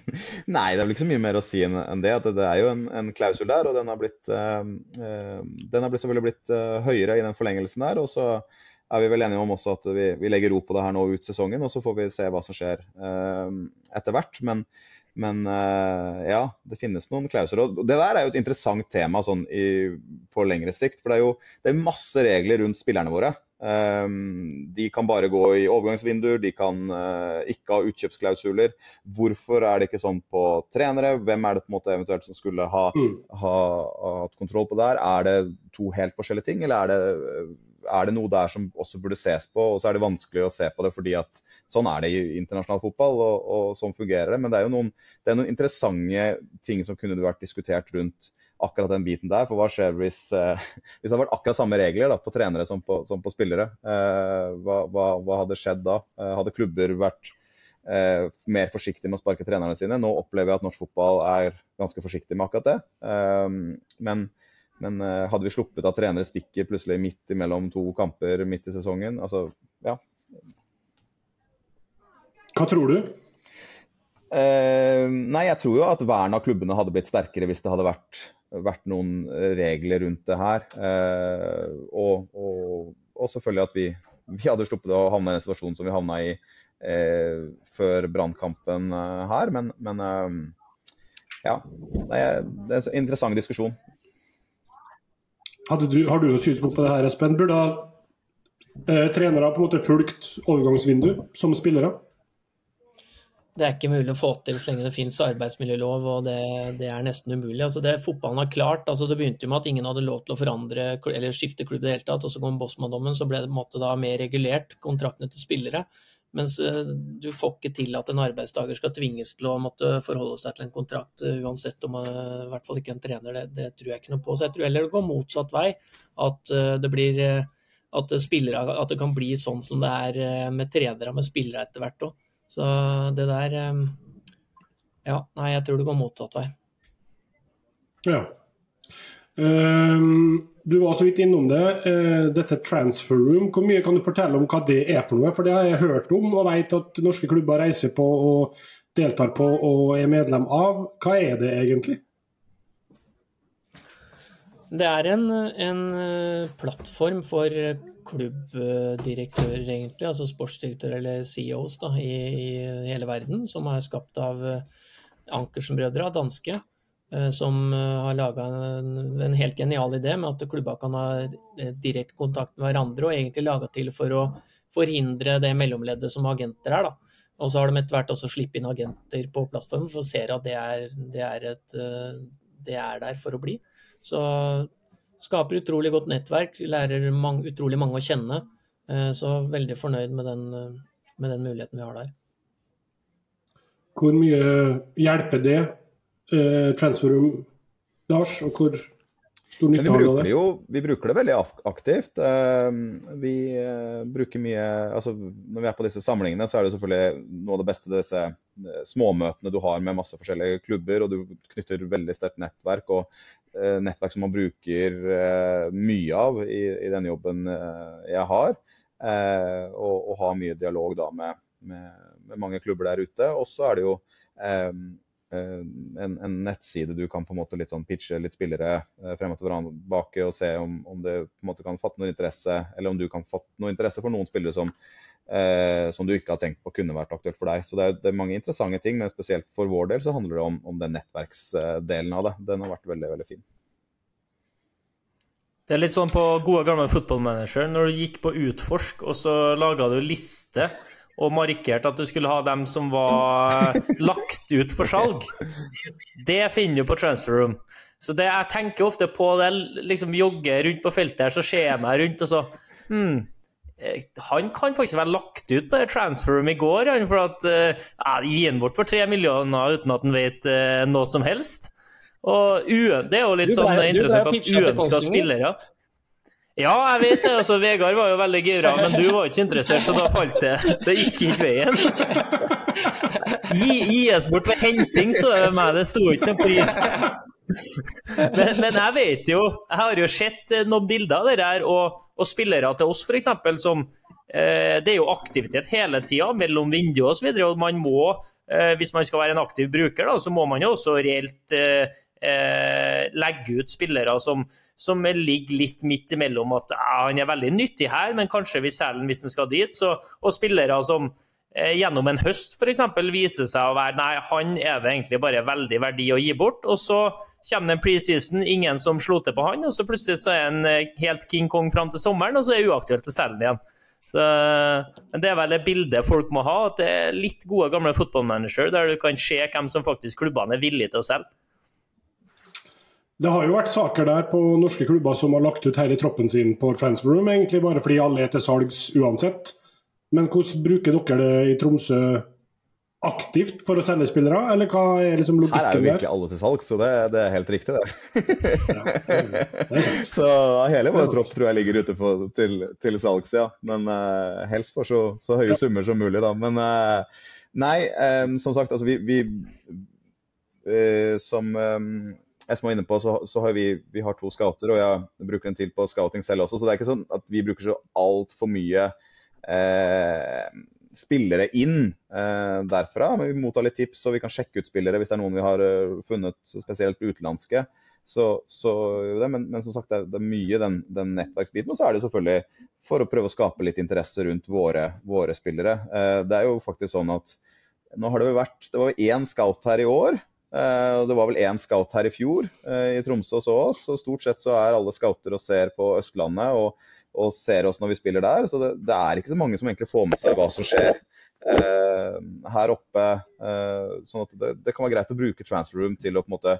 Nei, det er vel ikke så mye mer å si enn det. at Det er jo en, en klausul der, og den har, blitt, uh, uh, den har selvfølgelig blitt uh, høyere i den forlengelsen der. og så er vi vel enige om også at vi, vi, legger ro på det her nå ut sesongen, og så får vi se hva som skjer eh, etter hvert. Men, men eh, ja, det finnes noen klauser. Og det der er jo et interessant tema sånn i, på lengre sikt. For det er jo det er masse regler rundt spillerne våre. Eh, de kan bare gå i overgangsvinduer, de kan eh, ikke ha utkjøpsklausuler. Hvorfor er det ikke sånn på trenere? Hvem er det på en måte eventuelt som skulle ha, mm. ha, ha hatt kontroll på det her? Er det to helt forskjellige ting, eller er det er det noe der som også burde ses på. Og så er det vanskelig å se på det fordi at sånn er det i internasjonal fotball, og, og sånn fungerer det. Men det er jo noen, det er noen interessante ting som kunne vært diskutert rundt akkurat den biten der. For hva skjer hvis, eh, hvis det hadde vært akkurat samme regler da, på trenere som på, som på spillere? Eh, hva, hva, hva, hadde skjedd da? Eh, hadde klubber vært eh, mer forsiktige med å sparke trenerne sine? Nå opplever jeg at norsk fotball er ganske forsiktig med akkurat det. Eh, men men uh, hadde vi sluppet at trenere stikker plutselig midt imellom to kamper midt i sesongen? Altså, ja. Hva tror du? Uh, nei, jeg tror jo at vernet av klubbene hadde blitt sterkere hvis det hadde vært, vært noen regler rundt det her. Uh, og, og, og, selvfølgelig at vi, vi, hadde sluppet å havne i den situasjonen som vi havna i før brannkampen her. Men, men ja, det er en interessant diskusjon. Du, har du noe synspunkt på det her, Espen? Burde eh, trenere på en måte fulgt overgangsvindu som spillere? det er ikke mulig å få til så lenge det finnes arbeidsmiljølov, og det, det er nesten umulig. Altså det Fotballen har klart, altså det begynte jo med at ingen hadde lov til å forandre eller skifte klubb i det hele tatt, og så kom Bosman-dommen, så ble det på en måte da mer regulert, kontraktene til spillere. Mens eh, du får ikke til at en arbeidstaker skal tvinges til å måtte forholde seg til en kontrakt, eh, uansett om man, i hvert fall ikke en trener. Det, det, tror jeg ikke noe på. Så jeg tror heller det går motsatt vei. At eh, det blir at, spillere, at det kan bli sånn som det er med trenere med spillere etter hvert òg. Så det der Ja, nei, jeg tror det går motsatt vei. Ja. Um, du var så vidt innom det. Uh, dette transfer room, hvor mye kan du fortelle om hva det er for noe? For det har jeg hørt om og vet at norske klubber reiser på og deltar på og er medlem av. Hva er det egentlig? Det er en, en eh, plattform for klubbdirektører, egentlig, altså sportsdirektører eller CEOs da, i, i, hele verden, som er skapt av eh, Ankersen-brødre, danske. Eh, som har laga en, en, helt genial idé med at klubba kan ha direkte kontakt med hverandre, og egentlig laga til for å forhindre det mellomleddet som agenter er. da. Og så har de etter hvert også sluppet inn agenter på plattformen, for å se at det er, det er, et, det er der for å bli. Så skaper utrolig godt nettverk, lærer mange, utrolig mange å kjenne. Eh, så veldig fornøyd med den, eh, med den, muligheten vi har der. Hvor mye hjelper det eh, transferum, Lars? Og hvor stor nytte har du det? Jo, vi bruker det veldig aktivt. Eh, vi bruker mye altså Når vi er på disse samlingene, så er det selvfølgelig noe av det beste disse småmøtene du har med masse forskjellige klubber, og du knytter veldig sterkt nettverk. og Eh, nettverk som man bruker eh, mye av i, i den jobben eh, jeg har. Og, og har mye dialog da med, med, med, mange klubber der ute. Og så er det jo en, en, nettside du kan på en måte litt sånn pitche litt spillere frem og tilbake og se om, om, det på en måte kan fatte noe interesse, eller om du kan fatte noe interesse for noen spillere som, eh, som du ikke har tenkt på kunne vært aktuelt for deg. Så det er, det er, mange interessante ting, men spesielt for vår del så handler det om, om den nettverksdelen av det. Den har vært veldig, veldig fin. Det er litt sånn på gode gamle fotballmanager, når du gikk på Utforsk og så laga du liste og markerte at du skulle ha dem som var lagt ut for salg. Det finner du på Transfer Room. Så det, jeg tenker ofte på det, liksom jogger rundt på feltet her, så ser jeg meg rundt, og så hmm, Eh, han kan faktisk være lagt ut på det transferum i går, for at uh, Gi han bort for tre millioner uten at han vet uh, noe som helst. Og Det er jo litt sånn interessant at uønska spillere Ja, jeg vet det. altså Vegard var jo veldig gira, men du var ikke interessert, så da falt det. Det gikk ikke veien. Gi, gis bort ved henting, står det ved meg. Det sto ikke noen pris. Men, men, jeg vet jo Jeg har jo sett noen bilder av det her, og og spillere til oss, f.eks., som eh, Det er jo aktivitet hele tida mellom vinduer osv. Og, så og man må, eh, hvis man skal være en aktiv bruker, da, så må man jo også reelt eh, eh legge ut spillere som, som, ligger litt midt imellom at ja, han er veldig nyttig her, men kanskje vi selger han hvis han skal dit. Så, og spillere som Eh, gjennom en høst f.eks. viser seg å være nei, han er det egentlig bare veldig verdi å gi bort. Og så kommer det en preseason, ingen som slo til på han, og så plutselig så er han eh, helt King Kong fram til sommeren, og så er det uaktuelt å selge den igjen. Så, men Det er vel det bildet folk må ha, at det er litt gode gamle fotballmanager der du kan se hvem som faktisk klubbene er villige til å selge. Det har jo vært saker der på norske klubber som har lagt ut hele troppen sin på transfer room, egentlig bare fordi alle er til salgs uansett. Men hvordan bruker dere det i Tromsø aktivt for å selge spillere, eller hva er liksom logikken der? Her er jo virkelig alle til salgs, så det, det, er helt riktig, det. ja, det. Så hele vår tropp tror jeg ligger ute på, til, til, salgs, ja. Men uh, helst for så, så høye ja. summer som mulig, da. Men uh, nei, um, som sagt, altså vi, vi uh, Som um, Espen var inne på, så, så, har vi, vi har to scouter, og jeg bruker en til på scouting selv også. Så det er ikke sånn at vi bruker så altfor mye eh, spillere inn eh, derfra. Men vi mottar litt tips, og vi kan sjekke ut spillere hvis det er noen vi har uh, funnet, spesielt utenlandske. Så, så det, men, men, som sagt, det er, det er mye den, den, nettverksbiten. Og så er det selvfølgelig for å prøve å skape litt interesse rundt våre, våre spillere. Eh, det er jo faktisk sånn at nå har det vel vært Det var én scout her i år. Eh, og det var vel én scout her i fjor eh, i Tromsø og så oss. Og stort sett så er alle scouter og ser på Østlandet. og og ser oss når vi spiller der. Så det, det, er ikke så mange som egentlig får med seg hva som skjer eh, her oppe. Eh, sånn at det, det, kan være greit å bruke transfer room til å på en måte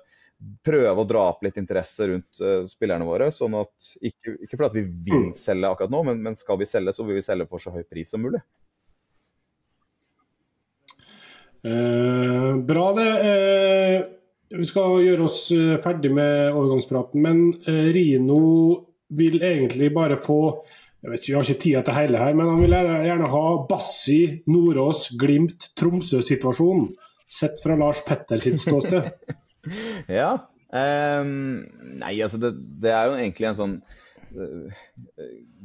prøve å dra opp litt interesse rundt uh, spillerne våre. sånn at Ikke, ikke fordi vi vil mm. selge akkurat nå, men, men, skal vi selge, så vil vi selge for så høy pris som mulig. Eh, bra, det. Eh, vi skal gjøre oss ferdig med overgangspraten, men eh, Rino vil egentlig bare få jeg vet ikke, Vi har ikke tid til hele her, men han vil gjerne ha Bassi, Nordås, Glimt, Tromsø-situasjonen. Sett fra Lars Petter sitt ståsted. ja. Um, nei, altså det, det, er jo egentlig en sånn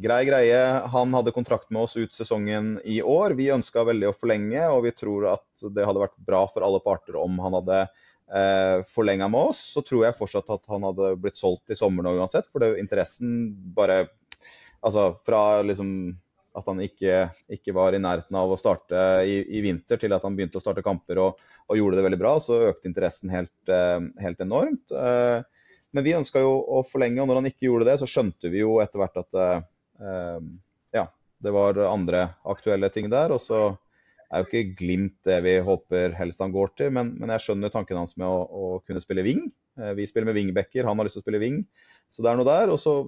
grei greie. Han hadde kontrakt med oss ut sesongen i år. Vi ønska veldig å forlenge, og vi tror at det hadde vært bra for alle parter om han hadde eh, forlenga med oss. Så tror jeg fortsatt at han hadde blitt solgt i sommer nå uansett, for det, interessen bare Altså fra liksom at han ikke, ikke, var i nærheten av å starte i, i, vinter, til at han begynte å starte kamper og, og gjorde det veldig bra, så økte interessen helt, eh, helt enormt. Eh, men vi ønska jo å forlenge, og når han ikke gjorde det, så skjønte vi jo etter hvert at eh, ja, det var andre aktuelle ting der. Og så er jo ikke Glimt det vi håper helst han går til, men, men jeg skjønner tanken hans med å, å kunne spille wing. Vi spiller med wingbacker, han har lyst til å spille wing, så det er noe der. Og så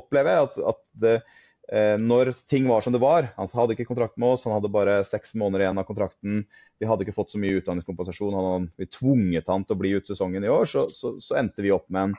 opplever jeg at, at det, eh, når ting var som det var Han hadde ikke kontrakt med oss, han hadde bare seks måneder igjen av kontrakten. Vi hadde ikke fått så mye utdanningskompensasjon. Han hadde tvunget han til å bli ut sesongen i år. Så, så, så endte vi opp med en,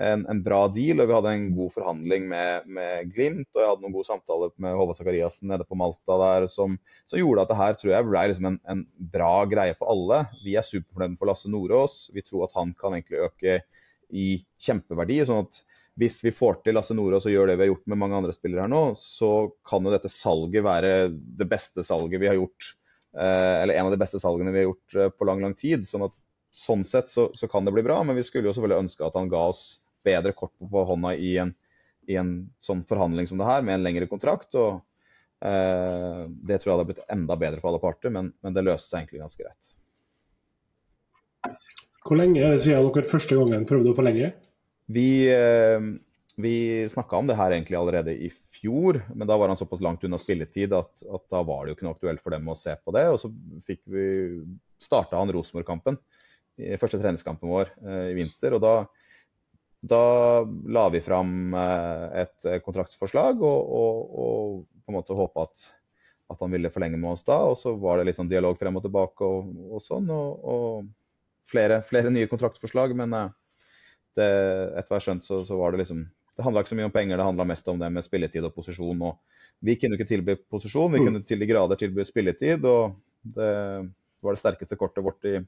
en, en, bra deal, og vi hadde en god forhandling med, med Glimt. Og jeg hadde noen gode samtaler med Håvard Sakariassen nede på Malta der som, som, gjorde at det her tror jeg ble liksom en, en bra greie for alle. Vi er superfornøyd for Lasse Nordås. Vi tror at han kan egentlig øke i kjempeverdi. sånn at hvis vi får til Lasse Nordås og gjør det vi har gjort med mange andre spillere her nå, så kan jo dette salget være det beste salget vi har gjort. Eh, eller en av de beste salgene vi har gjort eh, på lang, lang tid. sånn at sånn sett så, så, kan det bli bra, men vi skulle jo selvfølgelig ønske at han ga oss bedre kort på hånda i en, i en sånn forhandling som det her, med en lengre kontrakt. og eh, Det tror jeg hadde blitt enda bedre for alle parter, men, men det løste seg egentlig ganske greit. Hvor lenge er det siden dere første gangen prøvde å forlenge? Vi, eh, vi snakka om det her egentlig allerede i fjor, men da var han såpass langt unna spilletid at, at da var det jo ikke noe aktuelt for dem å se på det. Og så fikk vi starta han Rosenborg-kampen, første treningskampen vår eh, i vinter. og da da la vi fram eh, et kontraktsforslag og, og, og, på en måte håpa at, at, han ville forlenge med oss da. Og så var det litt sånn dialog frem og tilbake og, og sånn. Og, flere, flere, nye kontraktforslag. Men det, etter hva jeg skjønte, skjønt, så, så, var det liksom Det handla ikke så mye om penger, det handla mest om det med spilletid og posisjon. og Vi kunne ikke tilby posisjon, vi mm. kunne til de grader tilby spilletid. og Det var det sterkeste kortet vårt i,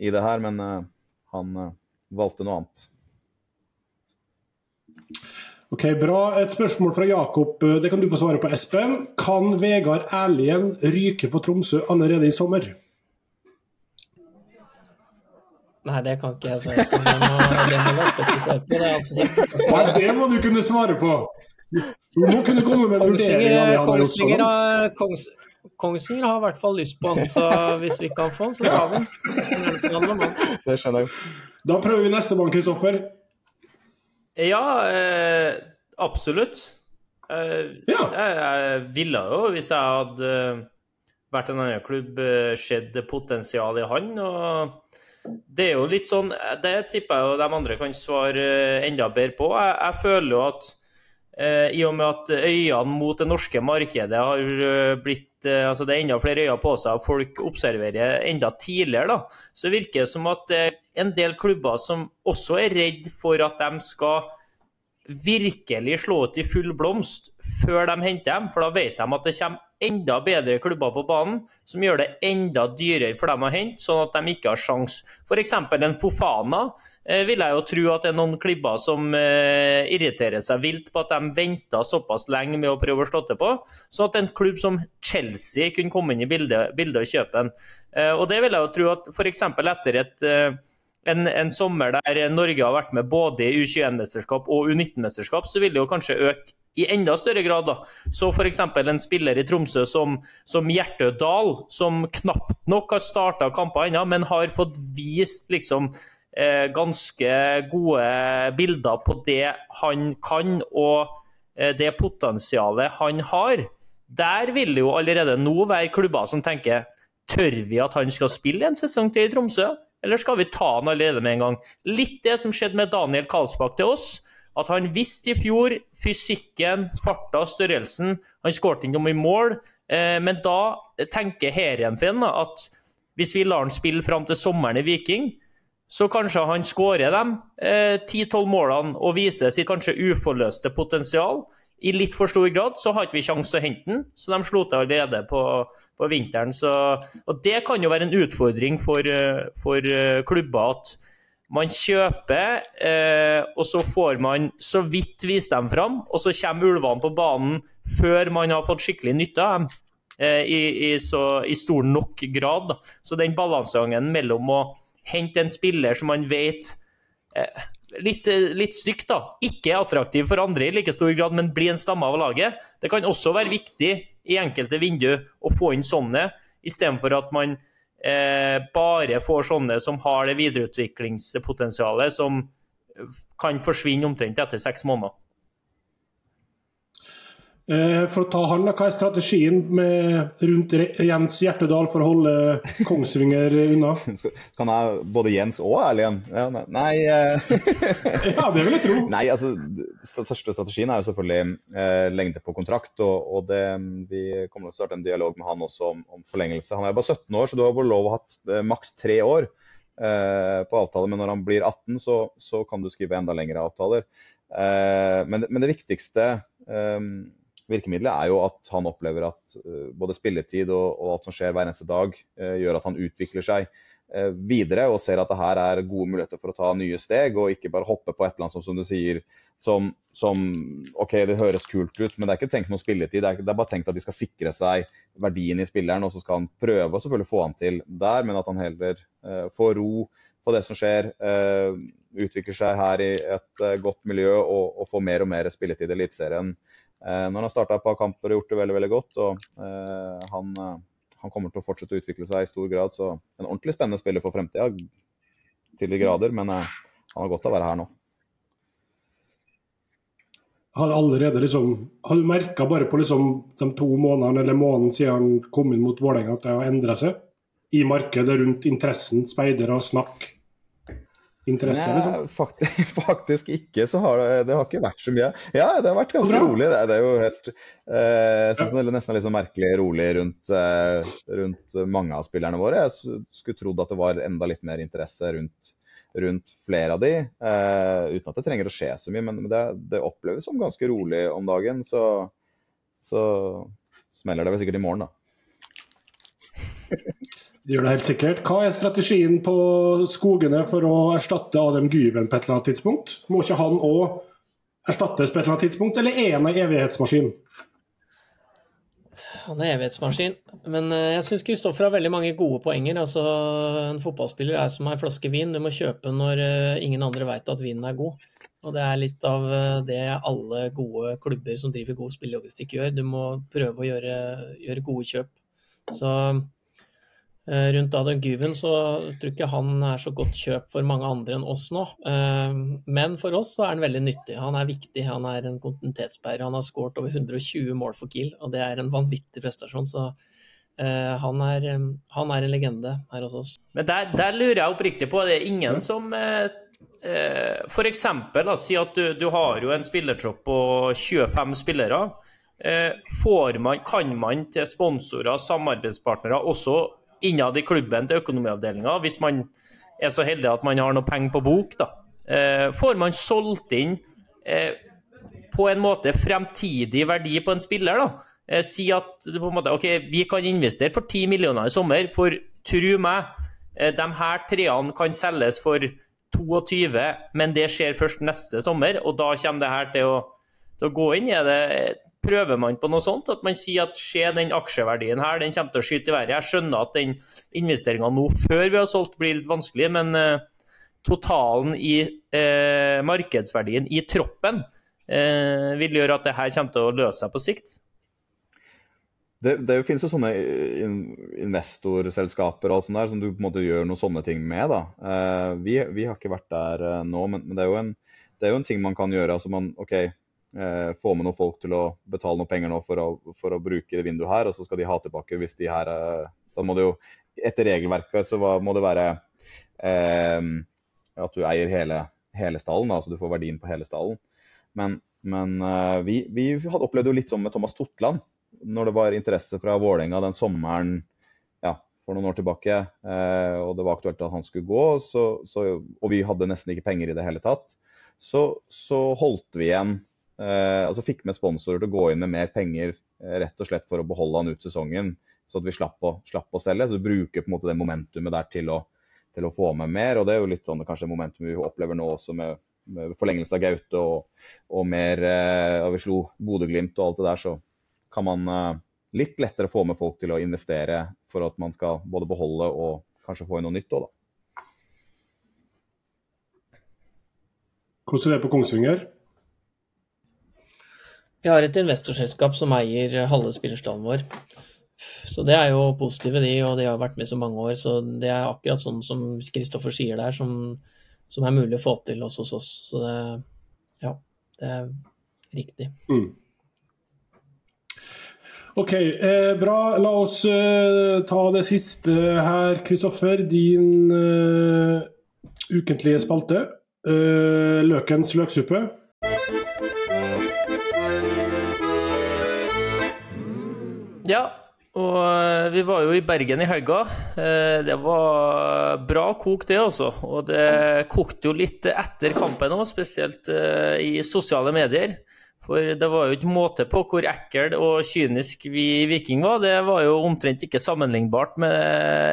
i det her, men uh, han uh, valgte noe annet. Ok, Bra. Et spørsmål fra Jakob. Det kan du få svare på, Espen. Kan Vegard Erlien ryke for Tromsø allerede i sommer? Nei, det kan ikke jeg svare på. Altså, Nei, det må du kunne svare på! Du må kunne komme med en vurdering av det han har gjort. Kongs, Kongsvinger har i hvert fall lyst på han, så hvis vi kan få han, så tar vi han. Det skjønner jeg. Da prøver vi neste mann, Kristoffer. Ja, eh, absolutt. Eh, ja. Jeg, jeg ville jo, hvis jeg hadde vært en annen klubb, eh, sett potensial i han. og det er jo litt sånn Det tipper jeg jo de andre kan svare eh, enda bedre på. Jeg, jeg føler jo at eh, i og med at øynene mot det norske markedet har eh, blitt eh, altså Det er enda flere øyne på seg, og folk observerer enda tidligere, da, så virker det som at det er en del klubber som også er redd for at de skal virkelig slå ut i full blomst før de henter dem, for da vet de at det kommer enda bedre klubber på banen, som gjør det enda dyrere for dem å hente, sånn at de ikke har sjans. F.eks. en Fofana eh, vil jeg jo tro at det er noen klubber som eh, irriterer seg vilt på at de venta såpass lenge med å prøve å slå til på, sånn at en klubb som Chelsea kunne komme inn i bildet, bildet og kjøpe den. Eh, og det vil jeg jo tro at f.eks. etter et eh, en, en, sommer der Norge har vært med både i U21-mesterskap og U19-mesterskap, så vil det jo kanskje øke i enda større grad. da. Så f.eks. en spiller i Tromsø som, som Hjertø Dahl, som knapt nok har starta kamper ennå, men har fått vist liksom eh, ganske gode bilder på det han kan, og eh, det potensialet han har. Der vil det jo allerede nå være klubber som tenker Tør vi at han skal spille en sesong til i Tromsø, eller skal vi ta han allerede med en gang? Litt det som skjedde med Daniel Karlsbakk til oss. At han visste i fjor fysikken, farta, størrelsen. Han skåret ikke noe i mål. Eh, men da tenker Herrenfen at hvis vi lar han spille fram til sommeren i Viking, så kanskje han skårer de ti-tolv eh, målene og viser sitt kanskje uforløste potensial. I litt for stor grad så har ikke vi sjanse til å hente den, så de slo til allerede på, på vinteren. Så, og Det kan jo være en utfordring for, eh, for eh, klubber at man kjøper, eh, og så får man så vidt vist dem fram, og så kommer ulvene på banen før man har fått skikkelig nytte av dem. Eh, i, i, så, i, stor nok grad. Så den balansegangen mellom å hente en spiller som man vet eh, litt, litt stygt, da. Ikke attraktiv for andre i like stor grad, men bli en stamme av laget. Det kan også være viktig i enkelte vindu å få inn sånne, istedenfor at man eh, bare får sånne som har det videreutviklingspotensialet som kan forsvinne omtrent etter seks måneder. Eh, for å ta han, Hva er strategien med, rundt Jens Hjertedal for å holde Kongsvinger unna? Kan jeg både Jens og Erlien? Ja, nei eh... Ja, det vil jeg tro. Nei, altså, største strategien er jo selvfølgelig eh, lengde på kontrakt. og, og det, Vi kommer til å starte en dialog med han også om, om forlengelse. Han er bare 17 år, så du har bare lov å ha eh, maks tre år eh, på avtale. Men når han blir 18, så, så kan du skrive enda lengre avtaler. Eh, men, men, det viktigste virkemidlet er jo at han opplever at uh, både spilletid og, og, alt som skjer hver eneste dag, uh, gjør at han utvikler seg uh, videre og ser at det her er gode muligheter for å ta nye steg, og ikke bare hoppe på et eller annet som, som du sier, som, som, OK, det høres kult ut, men det er ikke tenkt noe spilletid. Det er, det er, bare tenkt at de skal sikre seg verdien i spilleren, og så skal han prøve å selvfølgelig få han til der, men at han heller får ro på det som skjer. utvikler seg her i et godt miljø og, og får mer og mer spilletid i Eliteserien. Eh, når han har starta et par kamper og gjort det veldig veldig godt, og eh, han, eh, han, kommer til å fortsette å utvikle seg i stor grad. Så en ordentlig spennende spiller for fremtida til de grader, men han har godt av å være her nå. Har, allerede liksom, har du merka bare på liksom de to månedene eller måneden siden han kom inn mot Vålerenga at det har endra seg? I markedet rundt interessen, speidere og snakk? Interesse? Nei, liksom? faktisk, faktisk, ikke. så har det, det har ikke vært så mye. Ja, det har vært ganske rolig. Det, det, er jo helt eh, Jeg syns det er nesten litt sånn merkelig rolig rundt, eh, rundt, mange av spillerne våre. Jeg skulle trodd at det var enda litt mer interesse rundt, rundt flere av de, eh, uten at det trenger å skje så mye. Men det, det oppleves som ganske rolig om dagen. Så, så smeller det vel sikkert i morgen, da. Det gjør det helt sikkert. Hva er strategien på skogene for å erstatte Adam Gyven på et eller annet tidspunkt? Må ikke han òg erstattes på et eller annet tidspunkt, eller er han en evighetsmaskin? Han er evighetsmaskin, men eh, jeg syns Kristoffer har veldig mange gode poenger. Altså, En fotballspiller er som en flaske vin, du må kjøpe når eh, ingen andre veit at vinen er god. Og det er litt av eh, det alle gode klubber som driver god spillelogistikk gjør. Du må prøve å gjøre, gjøre gode kjøp. Så rundt Adam Guven, så tror ikke han er så godt kjøp for mange andre enn oss nå. Eh, men for oss så er han veldig nyttig. Han er viktig, han er en kontinuitetsbærer. Han har skåret over 120 mål for Kiel, og det er en vanvittig prestasjon. Så uh, han, er, han, er, en legende her hos oss. Men der, der lurer jeg oppriktig på, det er ingen som F.eks. si at du, du, har jo en spillertropp på 25 spillere. Man, kan man til sponsorer, samarbeidspartnere, også innad i klubben til økonomiavdelinga, hvis man er så heldig at man har noe penger på bok, da, eh, får man solgt inn eh, på en måte fremtidig verdi på en spiller. da. Eh, si at på en måte, ok, vi kan investere for 10 millioner i sommer, for tru meg, de her treene kan selges for 22, men det skjer først neste sommer, og da kommer det her til å, til å gå inn. Er det Prøver man på noe sånt? At man sier at se den aksjeverdien her, den kommer til å skyte i været. Jeg skjønner at den investeringa nå før vi har solgt blir litt vanskelig, men eh, totalen i eh, markedsverdien i troppen eh, vil gjøre at det her kommer til å løse seg på sikt. Det, det finnes jo sånne investorselskaper og sånn der, som du på en måte gjør noen sånne ting med. da. Vi, vi har ikke vært der nå, men, men det, er en, det, er jo en, ting man kan gjøre. altså man, ok, eh, få med noen folk til å betale noen penger nå for å, for å bruke det vinduet her, og så skal de ha tilbake hvis de her eh, Da må det jo Etter regelverket så må det være eh, at du eier hele, hele stallen, altså du får verdien på hele stallen. Men, men eh, vi, vi hadde opplevd jo litt sånn med Thomas Totland, når det var interesse fra Vålerenga den sommeren ja, for noen år tilbake, eh, og det var aktuelt at han skulle gå, så, så, og vi hadde nesten ikke penger i det hele tatt, så, så holdt vi igjen eh, altså fikk med sponsorer til å gå inn med mer penger eh, rett og slett for å beholde han ut sesongen, så at vi slapp å, slapp å selge. Så vi bruker på en måte det momentumet der til å, til å, få med mer. og Det er jo litt sånn kanskje momentum vi opplever nå også med, med forlengelse av Gaute og, og mer eh, og Vi slo Bodø-Glimt og alt det der, så kan man litt lettere få med folk til å investere for at man skal både beholde og kanskje få inn noe nytt òg, da. Hvordan er det på Kongsvinger? Vi har et investorselskap som eier halve spillerstallen vår. Så det er jo positive, de, og de har vært med så mange år. Så det er akkurat sånn som Kristoffer sier der, som, som, er mulig å få til også hos oss. Så det, ja, det er riktig. Mm. OK, eh, bra. La oss eh, ta det siste her, Kristoffer. Din eh, ukentlige spalte. Eh, løkens løksuppe. Ja, og eh, vi var jo i Bergen i helga. Eh, det var bra kok, det også. Og det kokte jo litt etter kampen òg, spesielt eh, i sosiale medier. For det var jo ikke måte på hvor ekkel og kynisk vi Viking var. Det var jo omtrent ikke sammenlignbart med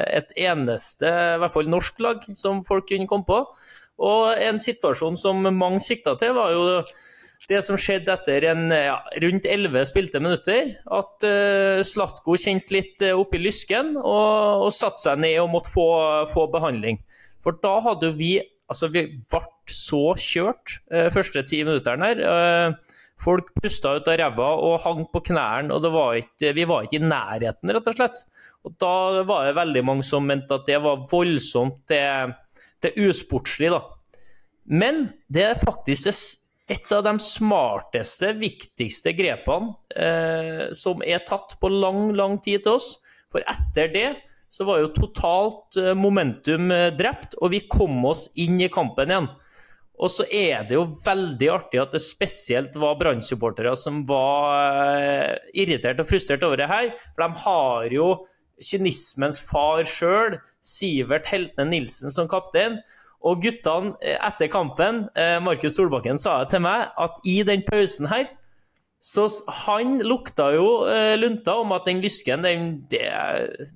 et eneste, i hvert fall norsk lag, som folk kunne komme på. Og en situasjon som mange sikta til, var jo det som skjedde etter en, ja, rundt elleve spilte minutter, at uh, Slatko kjente litt uh, opp i lysken og, og satte seg ned og måtte få, få, behandling. For da hadde vi Altså, vi ble så kjørt uh, første ti minuttene her. Uh, folk pusta ut av ræva og hang på knærne, og var ikke, vi var ikke i nærheten, rett og slett. Og da var det veldig mange som mente at det var voldsomt til, til usportslig, da. Men det er faktisk det et av de smarteste, viktigste grepene eh, som er tatt på lang, lang tid til oss. For etter det så var jo totalt eh, momentum eh, drept, og vi kom oss inn i kampen igjen. Og så er det jo veldig artig at det spesielt var brann som var eh, irritert og frustrert over det her. For de har jo kynismens far sjøl, Sivert Heltne Nilsen, som kaptein. Og guttene eh, etter kampen, eh, Markus Solbakken sa til meg, at i den pausen her så han lukta jo eh, lunta om at den lysken, den, det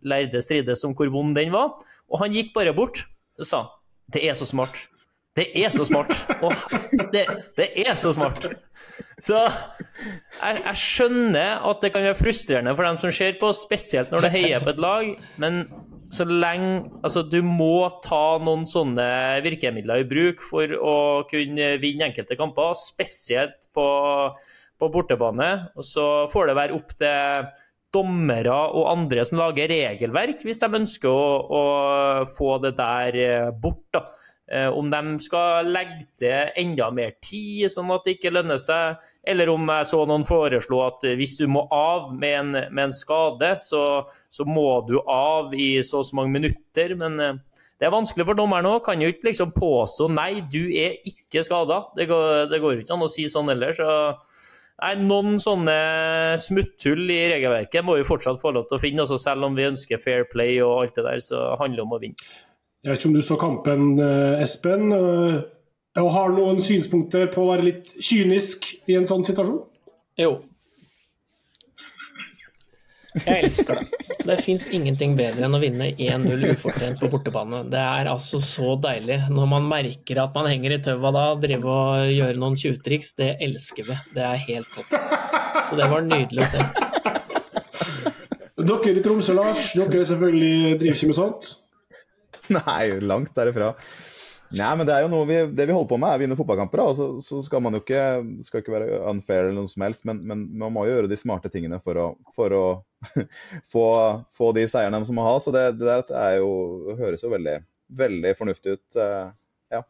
lærde strides om hvor vond den var. Og han gikk bare bort og sa det er så smart. Det er så smart. Åh, det, det, er så smart. Så jeg, jeg, skjønner at det kan være frustrerende for dem som ser på, spesielt når det heier på et lag, men så lenge Altså, du må ta noen sånne virkemidler i bruk for å kunne vinne enkelte kamper, spesielt på, på bortebane. Og så får det være opp til dommere og andre som lager regelverk, hvis de ønsker å, å få det der bort. da. Eh, om de skal legge til enda mer tid, sånn at det ikke lønner seg. Eller om jeg så noen foreslå at hvis du må av med en, med en skade, så, så, må du av i så og så mange minutter. Men eh, det er vanskelig for dommeren òg. Kan jo ikke liksom påstå nei, du er ikke skada. Det det går ikke an å si sånn heller. Så nei, noen sånne smutthull i regelverket må vi fortsatt få lov til å finne. Også selv om vi ønsker fair play og alt det der, så handler det om å vinne. Jeg vet ikke om du så kampen, eh, Espen. Eh, og har noen synspunkter på å være litt kynisk i en sånn situasjon? Jo. Jeg elsker det. Det fins ingenting bedre enn å vinne 1-0 ufortjent på bortebane. Det er altså så deilig. Når man merker at man henger i tøva da, drive og gjøre noen tjuvtriks, det elsker vi. Det er helt topp. Så det var nydelig å se. Dere i Tromsø, Lars, dere selvfølgelig driver ikke med sånt? Nei, langt derifra. Nei, men det er jo noe vi, det vi holder på med, er å vinne fotballkamper. Da. Så, så skal man jo ikke, skal ikke være unfair eller noe som helst, men, men, man må jo gjøre de smarte tingene for å, for å få, få, de seierne som man har. Så det, det der er jo, høres jo veldig, veldig fornuftig ut. Eh, ja.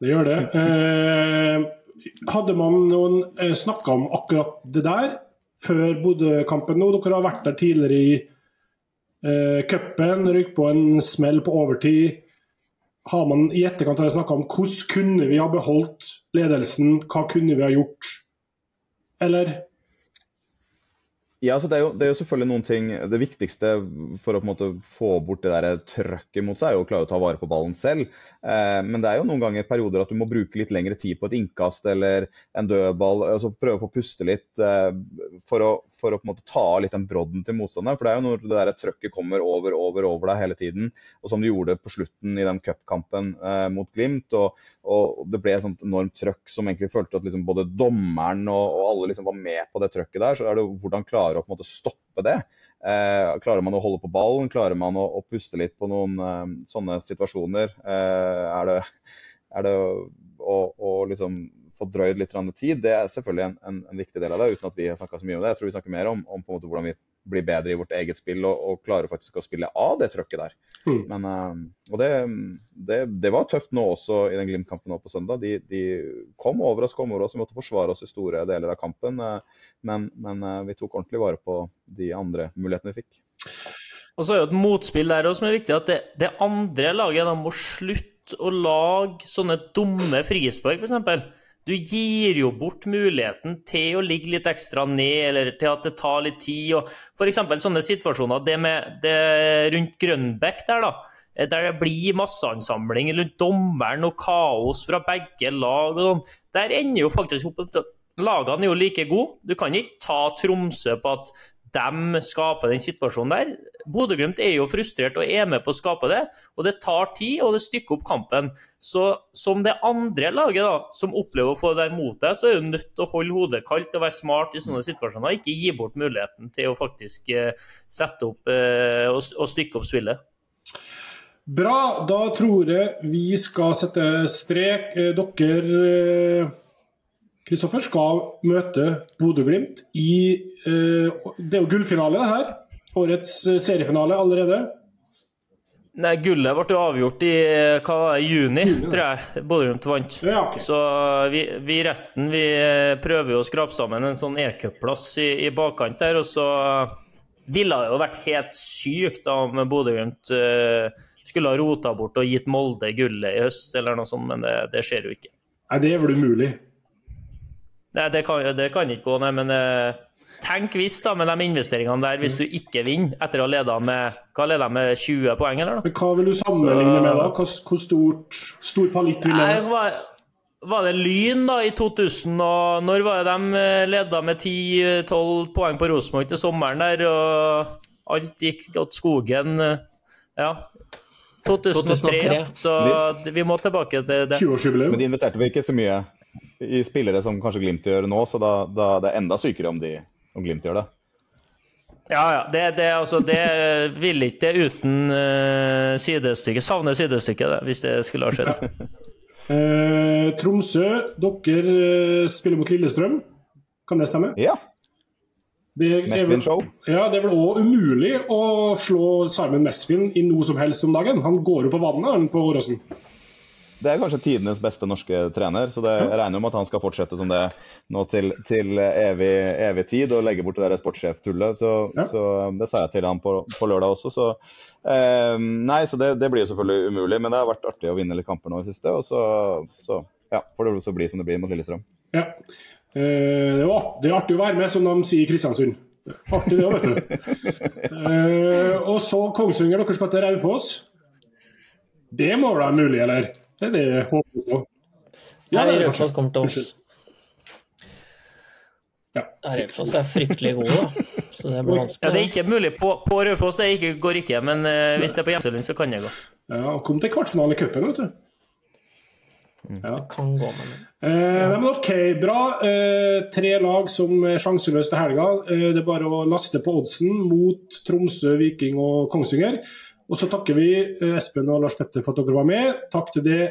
Det gjør det. Eh, hadde man noen eh, snakka om akkurat det der før Bodø-kampen nå? Dere har vært der tidligere i eh, cupen, på en smell på overtid. Har man i etterkant snakka om hvordan kunne vi ha beholdt ledelsen, hva kunne vi ha gjort? Eller? Ja, altså det, er jo, det er jo selvfølgelig noen ting Det viktigste for å få bort det der trøkket mot seg, er jo å klare å ta vare på ballen selv. Eh, men det er jo noen ganger perioder at du må bruke litt lengre tid på et innkast eller en dødball. altså Prøve å få puste litt eh, for, å, for å på en måte ta av litt den brodden til motstanderen. For det er jo når det der trøkket kommer over, over, over deg hele tiden. Og som du gjorde på slutten i den cupkampen eh, mot Glimt. Og, og, det ble et sånt enormt trøkk som egentlig følte at liksom både dommeren og, og alle liksom var med på det trøkket der. Så er det jo hvordan klare å på en måte stoppe det. Eh, klarer man å holde på ballen? Klarer man å, å puste litt på noen eh, sånne situasjoner? Eh, er det, er det å, å liksom få drøyd litt tid, det er selvfølgelig en, en, en, viktig del av det, uten at vi har så mye om det. Jeg tror vi snakker mer om, om hvordan vi blir bedre i vårt eget spill og, og klarer faktisk å spille av det trøkket der. Mm. Men, uh, og det, det, det, var tøft nå også i den Glimt-kampen nå på søndag. De, de, kom over oss, kom over oss, vi måtte forsvare oss i store deler av kampen. Uh, men, men uh, vi tok ordentlig vare på de andre mulighetene vi fikk. Og så er jo et motspill der også som er viktig, at det, det andre laget da må slutte å lage sånne dumme frispark, f.eks. Du gir jo bort muligheten til å ligge litt ekstra ned, eller til at det tar litt tid. og F.eks. sånne situasjoner det med det rundt Grønbekk der, da. Der det blir masseansamling rundt dommeren og kaos fra begge lag. og sånn. Der ender jo faktisk opp lagene er jo like gode. Du kan ikke ta Tromsø på at de skaper den situasjonen der. Bodø-Glimt er jo frustrert og er med på å skape det, og det tar tid, og det stykker opp kampen. Så som det andre laget da, som opplever å få det mot deg, så er du nødt til å holde hodet kaldt og være smart i sånne situasjoner. Ikke gi bort muligheten til å faktisk eh, sette opp eh, og, stykke opp spillet. Bra, da tror jeg vi skal sette strek. Eh, dere Kristoffer skal møte Bodø-Glimt i uh, Det er jo gullfinale, det her. Årets eh, seriefinale allerede. Nei, Gullet ble jo avgjort i hva var det, juni, tror jeg. Bodø-Glimt vant. Ja, okay. Så vi, vi, resten vi prøver jo å skrape sammen en sånn e-cupplass i, i, bakkant der. Og så ville det jo vært helt sykt om Bodø-Glimt uh, skulle ha rota bort og gitt Molde gullet i høst, eller noe sånt, men det, det skjer jo ikke. Nei, det er vel umulig. Nei, det kan, det kan ikke gå, nei. Men eh, tenk hvis, da, med de investeringene der, hvis du ikke vinner etter å ha leda med hva leder med 20 poeng, eller? da? Men hva vil du sammenligne med, da? Hvor, hvor stort, stor fallitt vil det være? Var det Lyn da i 2000, og når var det de eh, leda med 10-12 poeng på Rosenborg til sommeren der, og alt gikk åt skogen? Ja. 2003, 2003. så vi må tilbake til det. 20-årsjubileum. Men de investerte vel ikke så mye i spillere som kanskje Glimt gjør nå, så da, da det er enda sykere om, de, om Glimt gjør det. Ja, ja. Det, det, altså, det vil ikke det uten uh, sidestykke. Savner sidestykket, hvis det skulle ha skjedd. uh, Tromsø, dere eh, spiller mot Lillestrøm. Kan det stemme? Ja. Det show vel, ja, det er vel òg umulig å slå Simon Mesvin i noe som helst om dagen. Han går jo på vannet han på Åråsen. Det er kanskje tidenes beste norske trener, så det, jeg regner med at han skal fortsette som det nå til, til evig, evig, tid og legge bort det der sportssjeftullet. Så, ja. så, det sa jeg til han på, på lørdag også. Så, eh, nei, så det, det, blir jo selvfølgelig umulig, men det har vært artig å vinne litt kamper nå i siste. Og så, så ja, får det også bli som det blir mot Lillestrøm. Ja. Eh, det, var, det er artig å være med, som de sier i Kristiansund. Artig det òg, vet du. eh, og så Kongsvinger, dere skal til Raufoss. Det må vel være mulig, eller? Det er det jeg håper på. Ja, Nei, Raufoss kommer til oss. Ja. Raufoss er fryktelig gode, da. Så det blir vanskelig. Ja, det er ikke mulig på, på Raufoss, det ikke, går ikke. Men uh, hvis det er på hjemmesiden, så kan det gå. Ja, og kom til kvartfinale i cupen, vet du. Mm. Ja. Det kan gå, men eh, men OK, bra. Eh, tre lag som er sjanseløse til helga. Eh, det er bare å laste på oddsen mot Tromsø, Viking og Kongsvinger. Og så takker vi eh, Espen og Lars Petter for at dere var med. Takk til det,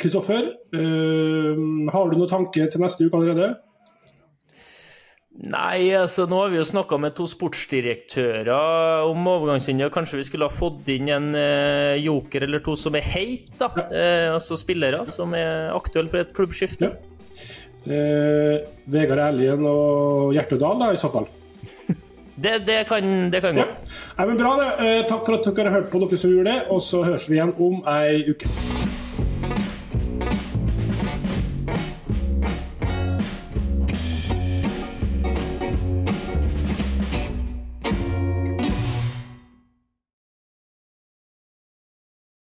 Kristoffer. Uh, har du noen tanker til neste uke allerede? Nei, altså nå har vi jo snakka med to sportsdirektører om overgangslinja. Kanskje vi skulle ha fått inn en uh, joker eller to som er heit, da. Ja. Uh, altså spillere som er aktuelle for et klubbskifte. Ja. Vegard Elgen og Hjertedal, da, i så fall. Det, det, kan, det kan gå. Ja. Men bra, det. Eh, takk for at dere har hørt på, dere som gjorde det. Og så høres vi igjen om ei uke.